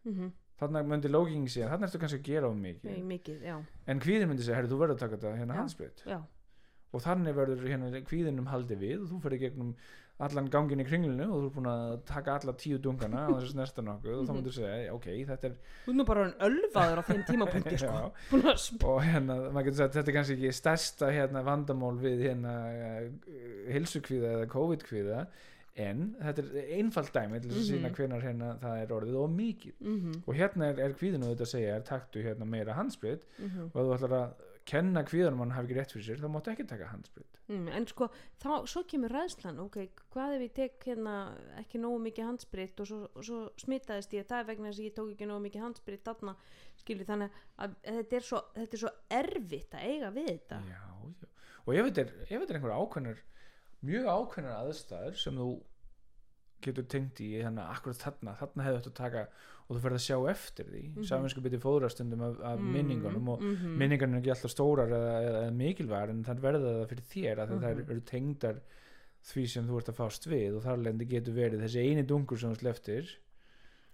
þarna myndi lóking segja, þarna ertu kannski að gera á mikið. Nei, mikið, en kvíðin myndi segja, herri þú verður að taka þetta hérna já, og þannig verður hérna kvíðinum haldið við og þú ferði gegnum allan gangin í kringlinu og þú er búin að taka alla tíu dungana og þess að snerta nokkuð og þá Mhm. myndir segja, ok, þetta er þú er nú bara orðinn ölvaður á þeim tímapunkti sko, og hérna, maður getur sagt þetta er kannski ekki stærsta hérna vandamál við hérna hilsukvíða eða COVID-kvíða en þetta er einfalt dæmi til að sína Mhm. hvenar hérna það er orðið og mikið. Mhm, og hérna er, er kvíðinu þetta að segja er taktu hérna meira handsprit mhm, og ef þú ætlar að kenna kvíðanum hann hafi ekki rétt fyrir sér þá máttu ekki taka handsprit. Mm, en sko, þá, svo kemur ræðslan ok, hvað ef ég tek hérna ekki nógu mikið handsprit og svo, og svo smitaðist ég, það vegna þess að ég tók ekki nógu mikið handsprit þarna, skilur þannig að þetta er svo, þetta er svo erfitt að eiga við þetta. Já, já. og ef þetta er, er einhver ákveðnar mjög ákveðnar aðstæður sem þú getur tengt í hérna akkurat þarna, þarna hefur þetta að taka og þú ferð að sjá eftir því mm. -hmm. saminsku byrði fóðrastundum af, af Mm, minningunum og mhm, minningarnir er ekki alltaf stórar eða, eða, mikilvægar en það verða það fyrir þér að mm Mhm. það eru tengdar því sem þú ert að fást við og þar lendi getur verið þessi eini dungur sem þú sleftir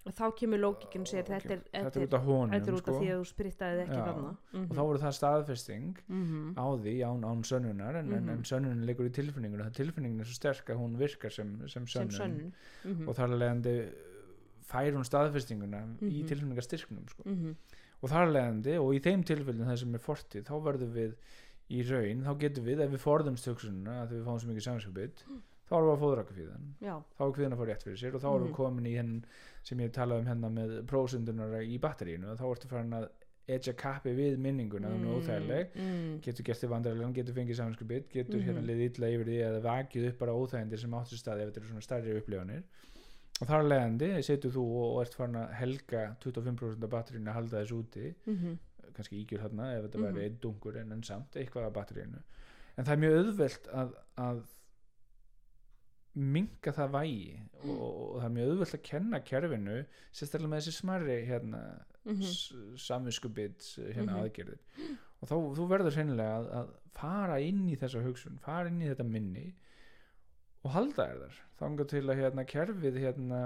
og þá kemur lókikinn og segir þetta er, þetta þetta er út af honum þetta er út sko. af því að þú sprittaði ekki þarna og þá voru það staðfesting mm á því án, án sönnunar en, en, Mhm. en sönnunin liggur í tilfinningunum það tilfinningin er svo sterk að hún virkar sem, sem sem sönnun sönnun mm og þar leðandi fær hún staðfestinguna í Mhm. tilfinningastyrknum sko. -hmm. og þar leðandi og í þeim tilfellin það sem er fortið þá verðum við í raun þá getum við ef við forðumst hugsununa að við fáum svo mikið samskapið þá erum við að fóðra okkur kvíðan þá er kvíðan að fá rétt fyrir sér og þá erum Mhm. við komin í henn sem ég talaði um hérna með prósundunar í batterínu og þá ertu farin að etja kappi við minninguna mm. óþægileg mm. getur gert þið vandræðilegan, getur fengið samanskupið getur Mhm. hérna liðið illa yfir því eða vakið upp bara óþægindir sem áttu staði ef þetta eru svona stærri upplifanir og þar að leiðandi setur þú og ert farin að helga 25% af batterínu að halda þess úti Mm kannski ígjur þarna ef þetta Mhm. væri einn dungur en, en samt eitthvað af batterínu en það er mjög auðvelt að, að minka það vægi og, og það er mjög auðvelt að kenna kerfinu sérstaklega með þessi smarri hérna, mm. -hmm. samvinskubit hérna Mhm. aðgerðir og þá þú verður sennilega að, að fara inn í þessa hugsun fara inn í þetta minni og halda þér þar þanga til að hérna kerfið hérna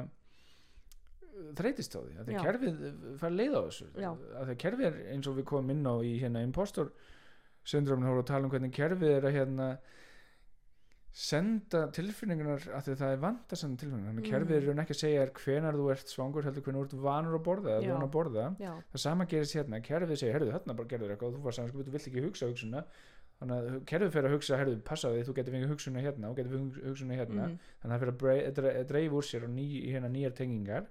þreytist á því að kerfið fara leið á þessu Já. að því kerfið er eins og við komum inn á í hérna impostor syndromin hóru að tala um hvernig kerfið er að hérna senda tilfinningunar að því það er vant að senda tilfinningunar þannig Mhm. kerfið er í raun ekki að segja hvenar þú ert svangur heldur hvenar þú ert vanur að borða að borða. Það sama gerist hérna, kerfið segir herðu þarna bara gerður eitthvað. Og þú var saman þú vilt ekki hugsa hugsuna þannig að kerfið fyrir að hugsa herðu passaði þú getur fengið hugsuna hérna og getur fengið hugsuna hérna. Mhm. þannig að það fyrir að dreif úr sér og ný, hérna nýjar tengingar.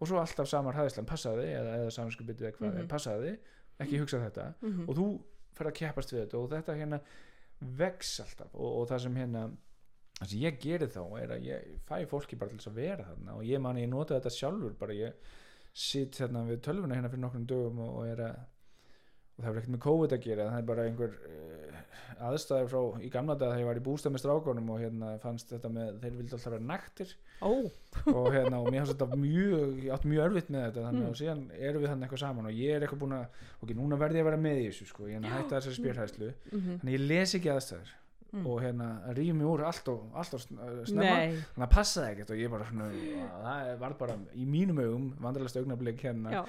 Og svo alltaf samar hæðislan passaði eða, eða samanskupið eða hvað það sem ég geri þá er að ég fæ fólki bara til þess að vera þarna og ég man að ég nota þetta sjálfur bara ég sitt hérna við tölvuna hérna fyrir nokkrum dögum og, og er að og það hefur ekkert með COVID að gera það er bara einhver uh, aðstæður frá í gamla dag þegar ég var í bústað með strákunum og hérna fannst þetta með þeir vildi alltaf vera naktir. Ó, og hérna og mér fannst þetta mjög ég átt mjög örfitt með þetta þannig Mm. og síðan erum við þannig eitthvað saman og ég er eitthvað búin að ok, núna verði ég að vera með í þessu sko ég er að hætta þessari spjörhæslu. Mhm, þannig ég les ekki aðstæður Mm. og hérna rýf mig úr allt og, allt og snemma. Nei. Þannig að passaði ekkert og ég bara svona það var bara í mínum augum vandrarlegst augnablik hérna já,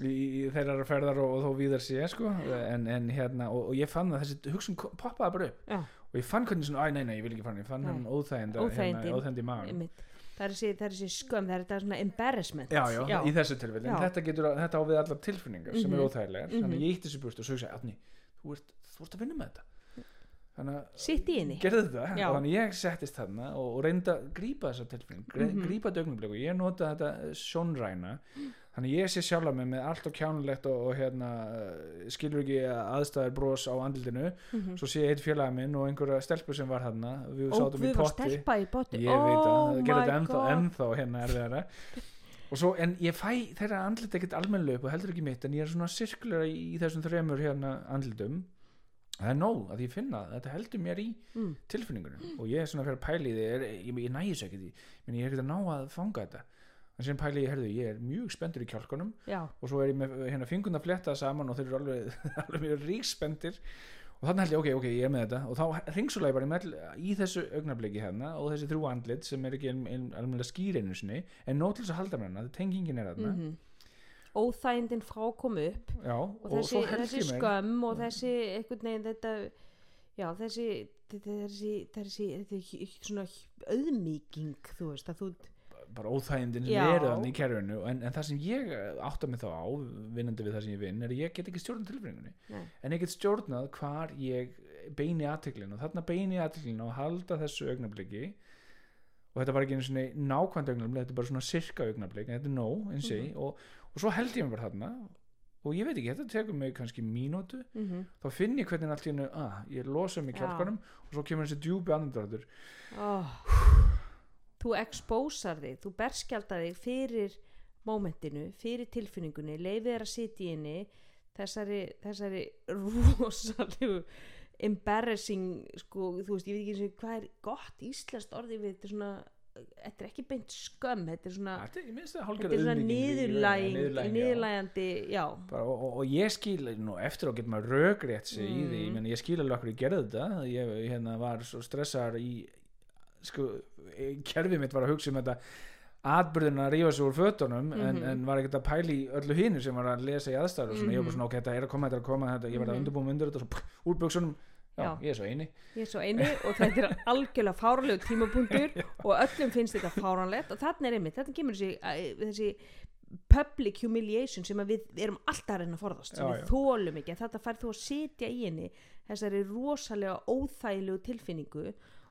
í, í þeirra ferðar og, og þó víðar sé sko. En, en hérna og, og ég fann að þessi hugsun poppaði bara upp. Já, og ég fann hvernig svona, æ nei nei ég vil ekki fann ég fann hann óþægind Óþægindin. hérna, óþægind í maður það er þessi, er skömm, það er þetta svona embarrassment. Já, já, já, í þessu tilfelli. Þetta, getur, þetta á við allar tilfinningar sem Mhm. eru óþægilegar. Mhm. þannig að ég ítti þessu burt og svo ég segi, Átni, þú ert, þú ert að vinna með þetta sitt í henni. Gerði þetta. Já. og þannig ég settist þarna og, og reynda að grípa þessa tilfinning mm Mhm. grípa þetta augnablik og ég nota þetta sjónræna. Þannig ég sé sjálf mig með allt og kjánulegt og, og hérna uh, skilur ekki aðstæður bros á andlitinu. Mhm. svo sé ég eitt félaga minn og einhverja stelpu sem var hann við Ó, sátum í við var potti. stelpa í potti? Ég veit að oh það gerir þetta my ennþá, ennþá hérna erfiðara og svo, en ég fæ þeirra andlit ekkert almennlega upp og heldur ekki mitt en ég er svona sirkulera í, í þessum þremur hérna andlitum það er nóg að ég finna að þetta heldur mér í mm. tilfinningunum. Og ég er svona fyrir að pæli því er, ég, ég nægis ekkert í, menn ég er ekkert að ná að fanga þetta. En sem pæli ég, herðu, ég er mjög spendur í kjálkunum já, og svo er ég með hérna fingurna fletta saman og þeir eru alveg, alveg mjög ríkspendir og þannig held ég, ok, ok, ég er með þetta. Og þá ringsula ég bara í, mell, í þessu augnabliki hérna og þessi þrjú andlit sem er ekki alveg skýrinu sinni en nót til þess að halda með hana, tengingin er þarna. Mm óþægindin frá kom upp. Já, og, og, þessi, þessi skömm og þessi einhvern veginn þetta já þessi þessi, þessi, þessi svona auðmíking þú veist að þú bara óþægindin þannig í kerfinu en, en það sem ég átta mig þá á vinnandi við það sem ég vinn er að ég get ekki stjórnað tilfinningunni. Nei. en ég get stjórnað hvar ég beini aðteklinu og þarna beini aðteklinu og halda þessu augnabliki og þetta var ekki einu svona nákvæmt augnablik þetta er bara svona sirka augnablik en þetta er nóg eins og Mhm. Og, svo held ég mig bara þarna og ég veit ekki, þetta tekur mig kannski mínútu mm -hmm. þá finn ég hvernig allt í hennu að ég losa mig Já. kjálkanum og svo kemur þessi djúpi andardráttur oh. þú expósar þig þú berskjaldar þig fyrir mómentinu, fyrir tilfinningunni leifið er að sitja í henni þessari, þessari rosalegu embarrassing sko, þú veist, ég veit ekki eins og hvað er gott íslenskt orðið við þetta svona þetta er ekki beint skömm þetta er svona, er, er svona bara, og, og, ég skil nú eftir á getur maður rökrétt sig í því ég, Mm. meni, ég skil alveg okkur ég gerði þetta ég hérna, var svo stressaður í sko, e- kerfið mitt var að hugsa um þetta atbyrðin að rífa sig úr fötunum en, Mhm. en var ekkert að pæla í öllu hinu sem var að lesa í aðstæður og svona, ég var bara Mhm. svona ok, þetta er að koma, þetta er að koma þetta, ég var að Mhm. undirbúum undir þetta og svo pff, úr buksunum, já, Já. ég er svo eini ég er svo eini og þetta er algjörlega fáralegu tímapunktur og öllum finnst þetta fáranlegt og þarna er einmitt, þetta kemur þessi, þessi public humiliation sem við erum alltaf að reyna að forðast sem Já, við já. þólum ekki, þetta fær þú að sitja í henni þessari rosalega óþægilegu tilfinningu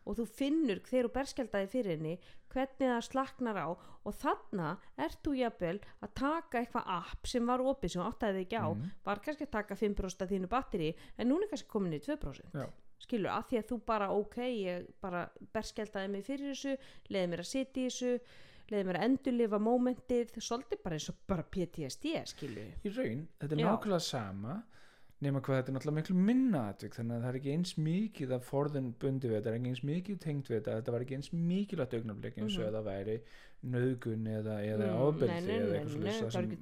og þú finnur þegar þú berskjaldaði fyrir henni hvernig það slaknar á og þarna ert þú jafnvel að taka eitthvað app sem var opið sem þig ekki á Mhm. var kannski að taka 5% af þínu batteri en núna er kannski komin í 2% Já. skilur, að því að þú bara ok ég bara berskjaldaði mig fyrir þessu leiði mér að sitja í þessu leiði mér að endurlifa mómentið svolítið bara eins og bara PTSD skilur í raun, þetta er nákvæmlega sama nema hvað þetta er náttúrulega miklu minna atvik þannig að það er ekki eins mikið að forðun bundi við þetta, það er ekki eins mikið tengt við þetta þetta var ekki eins mikilvægt augnablik eins og mm það væri nöðgun eða, eða Mm, nei, eða eitthvað svoleiðis, það það er ekki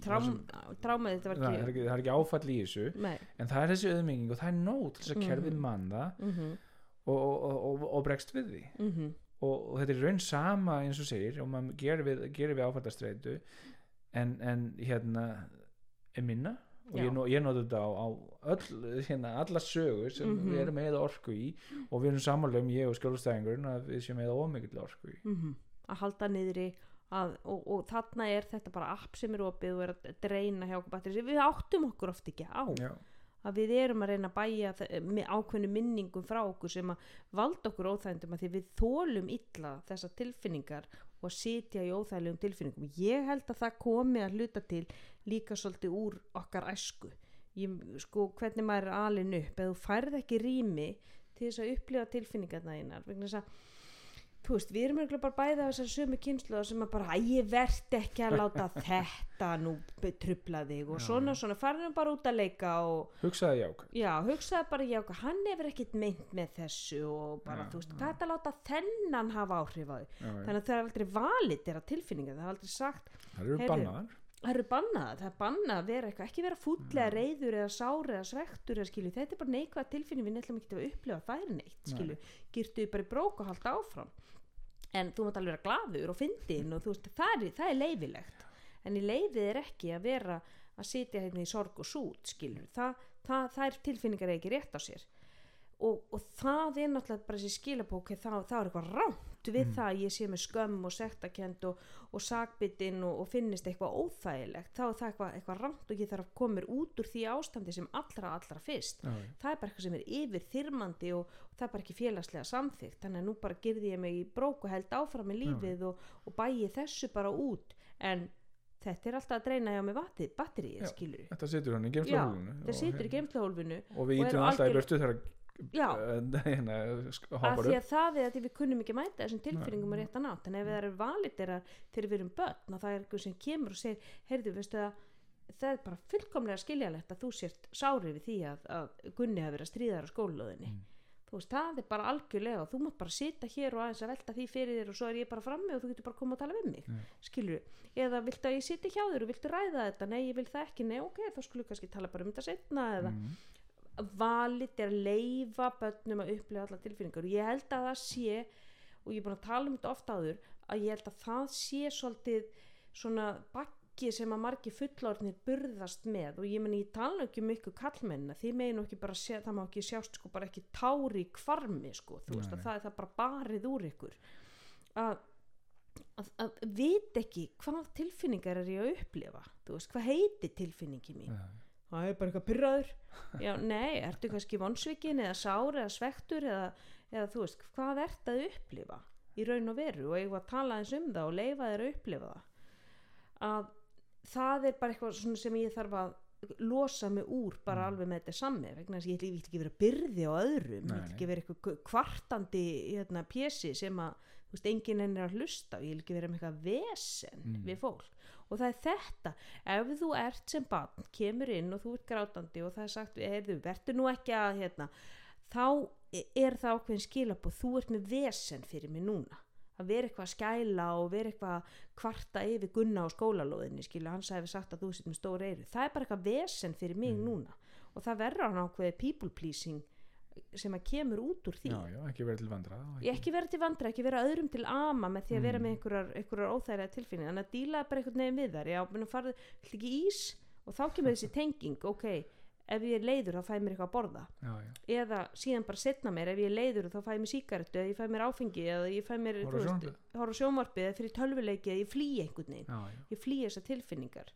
ekki, það er ekki áfall í þessu nei, en það er þessi auðmenging og það er nóg til þess að kerfið Mhm. mann það mhm, og, og, og, og, bregst við því. Mhm. Og, þetta er raun sama eins og segir og maður gerir við, við áfallastreitu en, en hérna er minna og ég, ég nota þetta á, á öll, hérna, alla sögur sem Mhm. við erum með orku í og við erum samanlega um ég og skjólstæðingurinn að við séum með ómikið orku í. Mhm, að halda niðri að, og, og þarna er þetta bara app sem er opið og er að dreina hjá okkur batteri sem við áttum okkur oft ekki á. Já, að við erum að reyna að bæja ákveðnu minningum frá okkur sem að valda okkur óþægindum að því við þólum illa þessar tilfinningar og að sitja í óþægilegum tilfinningum. Ég held að það komi að hluta til líka svolítið úr okkar æsku. Ég, sko hvernig maður er alin upp eða þú færð ekki rými til þess að upplifa tilfinningarna þínar vegna þess að veist, við erum bara bæði af þessar sömu kynslu sem að bara, ég verð ekki að láta þetta nú trubla þig og Já, svona, svona, farið bara út að leika og hugsaði ják Já, hugsaði bara já, hann hefur ekkert meint með þessu og bara, Já, þú veist, hvað er að láta þennan hafa áhrif á já. Þannig að það er aldrei valið þeirra tilfinningar, það er aldrei sagt, það eru bannaðar það eru bannað, það er bannað að vera eitthvað, ekki vera fúllega Já. reyður eða sár eða svektur eða skilju, þetta er bara neikvæð tilfinning, við nefnum ekki að upplifa það er neitt, Nei. skilju, girtu bara í brók og halda áfram, en þú mátt alveg vera glaður og fyndin og þú veist, það er, það er leifilegt, en í leifið er ekki að vera að sitja hérna í sorg og sút, skilju, það, það, það er tilfinningar ekki rétt á sér. Og, og það er náttúrulega bara þessi skilabók þá er eitthvað rámt við Mm. það að ég sé með skömm og sektakend og, og sakbyttin og, og finnist eitthvað óþægilegt þá er það eitthvað, eitthvað rámt og ég þarf að koma út úr því ástandi sem allra allra fyrst. Já, það er bara eitthvað sem er yfir þyrmandi og, og það er bara ekki félagslega samþygt þannig að nú bara gerði ég mig í brók og held áfram með lífið og, og bæði þessu bara út. En þetta er alltaf að dreina hjá með vatni, batterið skilur þetta situr hann í situr í geimslahólfinu og við og eru ítum alltaf í burtu þegar uh, hérna, því að það er að við kunnum ekki mæta þessum tilfinningum að rétta nátt en ef það eru valiterar þegar við erum börn og það er eitthvað sem kemur og segir heyrðu, veistu að það er bara fullkomlega skiljalegt að þú sért sárið við því að, að Gunni hafi verið að stríða þér á skólalöðinni Mm. þú veist, það er bara algjörlega og þú mátt bara sita hér og aðeins að velta því fyrir þér og svo er ég bara frammi og þú getur bara að koma og tala við mig Mm. skilur eða viltu að ég siti hjá þér og viltu ræða þetta? Nei, ég vil það ekki, nei, ok, þá skulum við kannski tala bara um þetta setna eða mm. Valit er að leifa börnum að upplifa alla tilfinningar. Og ég held að það sé og ég er búin að tala um þetta oft áður að ég held að það sé svolítið svona bakki sem að margi fullorðnir burðast með. Og ég meni ég tala ekki um ykkur kallmenna því megin ekki bara sé, það má ekki sjást sko bara ekki tári kvarmi sko þú veist að það er það bara barið úr ykkur. Að að, að vita ekki hvað tilfinningar er ég að upplifa þú veist, hvað heiti tilfinningi mín. Ja. Það er bara eitthvað pyrraður já, nei, ertu kannski vonsvikin eða sár eða svektur eða, eða þú veist, hvað ert að upplifa í raun og veru? Og ég var að tala eins um það og leifa þér að upplifa það. Að það er bara eitthvað sem ég þarf að losa mig úr bara Mm. alveg með þetta sammi vegna þess að ég vil ekki vera byrði á öðrum ég Nei, vil ekki vera eitthvað kvartandi hérna, pjessi sem að veist, enginn enn er að hlusta og ég vil ekki vera með eitthvað vesen Mm. við fólk og það er þetta ef þú ert sem barn, kemur inn og þú ert grátandi og það er sagt heyrðu, verður nú ekki að hérna, þá er það ákveðin skilabóð. Þú ert með vesen fyrir mig núna. Að vera eitthvað að skæla og vera eitthvað að kvarta yfir gunna á skólalóðinni skilu, hans hefur sagt að þú sitt með stóra eyru. Það er bara eitthvað vesen fyrir mig Mm. núna. Og það verður hann ákveði people pleasing sem að kemur út úr því. Já, já, ekki verið til vandra ég ekki. Vera til vandra, ekki vera öðrum til ama með því að vera Mm. með einhverjar, einhverjar óþægilega tilfinning þannig að díla bara einhvern veginn við þar já, menn farið, vill ekki ís? Og þá kemur þessi tenging, ok ef ég er leiður þá fæ mér eitthvað að borða. Já, eða síðan bara setna mér ef ég er leiður þá fæ mér sígarettu eða ég fæ mér áfengi eða ég fæ mér, á sjónvarpið. eða fyrir tölvuleiki eða ég flýi einhvern veginn. Ég flýi þessar tilfinningar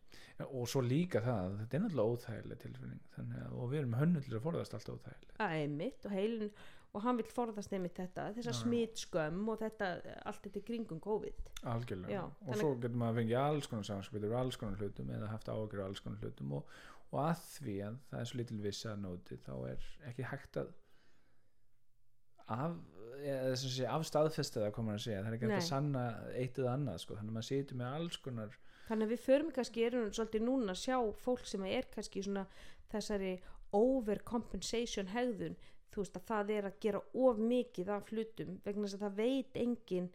og svo líka það, þetta er náttúrulega óþægileg tilfinning að, og við erum hönnu til að forðast allt óþægileg að einmitt og heilin og hann vil forðast einmitt þetta þessa Já, já. smitskömm og þetta allt þetta kringum COVID. Algjörlega, Já, og þannig- svo getur maður fengið alls konar samskipið alls konar hlutum eða haft ágjör alls konar hlutum og, og að því að það er svo lítil vissa nóti þá er ekki hægt að af eða sem sé af staðfesta það komur að segja. Það er ekki hægt að sanna eitt eða annað sko. þannig að maður þannig að við förum kannski erum svolítið núna að sjá fólk sem er kannski svona þessari overcompensation hegðun. Þú veist að það er að gera of mikið af hlutum vegna þess að það veit engin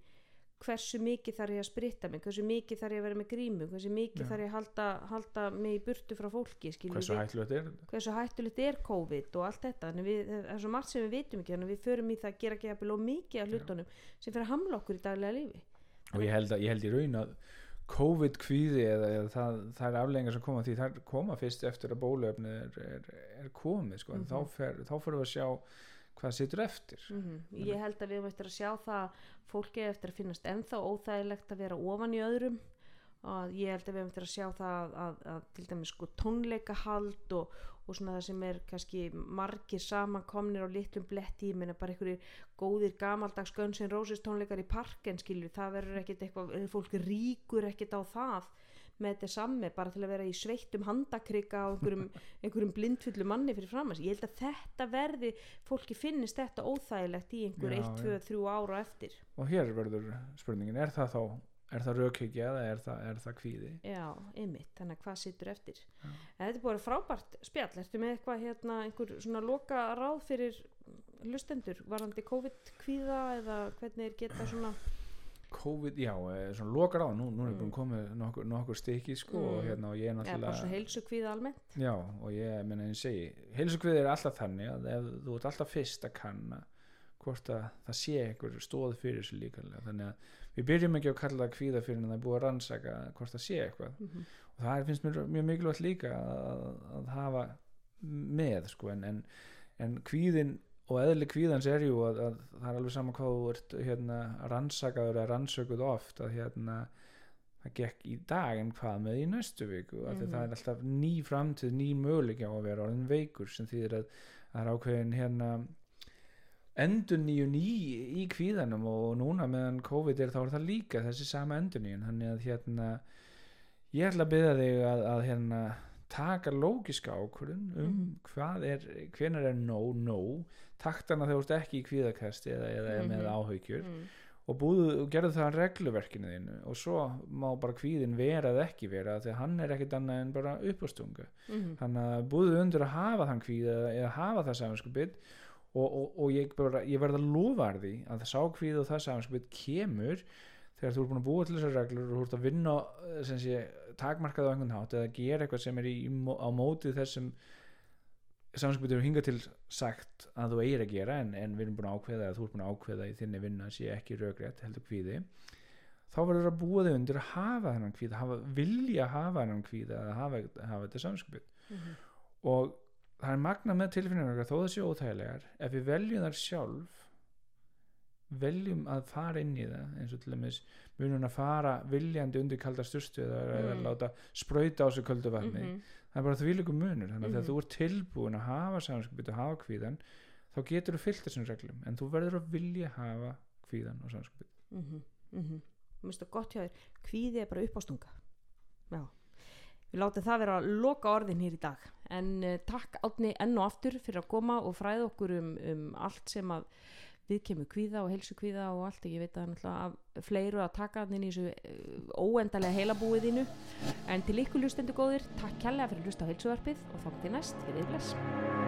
hversu mikið þarf ég að spritta mig hversu mikið þarf ég að vera með grímu hversu mikið Já. þarf ég að halda, halda mig í burtu frá fólki hversu við, hættilegt er hversu hættulegt er COVID og allt þetta? Við, það er svo margt sem við vitum ekki að við förum í það að gera ekki jafnvel of mikið af hlutunum sem fyrir að hamla okkur í daglega lífi. Og ég held, að, ég held í raun að COVID kvíði eða, eða það, það er aflengar sem koma því það koma fyrst eftir að bólöfni er, er, er komið sko. Mhm. þá, fer, þá fyrir við að sjá hvað situr eftir mm ég held að við höfum eftir að sjá það að fólki eftir að finnast ennþá óþægilegt að vera ofan í öðrum og ég held að við höfum eftir að sjá það að, að, að til dæmis sko tónleikahald og, og svona það sem er kannski margir samankomnir á litlum bletti ég meina bara einhverjir góðir gamaldags Guns N' Roses tónleikar í parken skilju, það verður ekkit eitthvað fólk ríkur ekkit á það með þetta samme bara til að vera í sveittum handakrygga á einhverjum, einhverjum blindfullu manni fyrir framans ég held að þetta verði fólki finnist þetta óþægilegt í einhver Já, 1, 2, 3 ára eftir. Og hér verður spurningin er það þá er það raukhyggja eða er það, er það kvíði já, ymmit, þannig að hvað sittur eftir Já. þetta er búin frábært spjall ertu með eitthvað hérna, einhver svona loka ráð fyrir lustendur varandi COVID-kvíða eða hvernig er geta svona COVID, já, eh, svona lokar á nú, nú er Mm. komið nokkur, nokkur stykki sko, og Mm. hérna og ég er náttúrulega heilsu kvíða almennt já, og ég menna eins segi heilsukvið er alltaf þannig að ef þú ert alltaf fyrst að kanna hvort að það sé einhver stóð fyrir þessu líkanlega þannig að við byrjum ekki að kalla það kvíða fyrir en það er búið að rannsaka hvort það sé eitthvað mm -hmm. og það er, finnst mér mjög mikilvægt líka að, að hafa með sko, en, en, en kvíðin og eðli kvíðans er jú að, að það er alveg sama hvað þú ert hérna, rannsakaður eða rannsökuð oft að hérna það gekk í dag en hvað með í næstu viku mm Mhm. það er alltaf ný framtíð, ný möguleik á að vera orðin veikur sem þýðir að það er ákveðin hérna endur nýju ný í kvíðanum og núna meðan COVID er þá er það líka þessi sama endur nýjun þannig að hérna ég ætla að byrja þig að, að hérna, taka lógiska ákvörðun um Mhm. hvað er, hvenar er nóg, nóg taktana þegar þú ert ekki í kvíðakasti eða, eða Mhm. með áhyggjur mm. og búðu, gerðu það að regluverkinu þínu og svo má bara kvíðin vera eða ekki vera að hann er ekkit annað en bara uppástunga Mm. þannig að búðu undir að hafa þann kvíð eða, eða hafa það samanskupið og, og, og ég, bara, ég verð að lofa því að það sá kvíð og það samanskupið kemur þegar þú ert búin að búa til þessar reglur og þú ert að vinna eh, sé, takmarkaði á einhvern hátt eða gera eitthvað sem er í, á móti þessum samanskupið eru hingað til sagt að þú eigir að gera en, en við erum búin að ákveða að þú ert búin að ákveða í þinni vinna sé ekki rögrétt heldur kvíði þá verður að búa þig undir að hafa þennan kvíð hafa, vilja hafa þennan kvíð eða hafa, hafa þetta samskupið Mm. og það er magna með tilfinningar þó sé óþægilegar. Ef við veljum þar sjálf veljum að fara inn í það eins og til dæmis munum að fara viljandi undir kaldar styrstu eða, Mm. láta sprauta á sig köldu vatni. Mhm. það er bara því líku munur. Þannig að Mhm. þegar þú ert tilbúin að hafa samskipið og hafa kvíðan þá getur þú fyllt þessum reglum. En þú verður að vilja hafa kvíðan og samskipið Mhm, mhm. Mér finnst það gott hjá þér. Kvíði er bara uppástunga já við látum það vera að loka orðin hér í dag. En uh, takk átni enn og aftur fyrir að koma og fræða okkur um, um allt sem að við kemur kvíða og heilsu kvíða og allt. Ég veit að náttúrulega fleiru að taka inn í þessu uh, óendalega heilabúiðinu en til ykkur lustendur góðir takk kærlega fyrir að lusta á heilsuvarpið og þá til næst, fyrir bless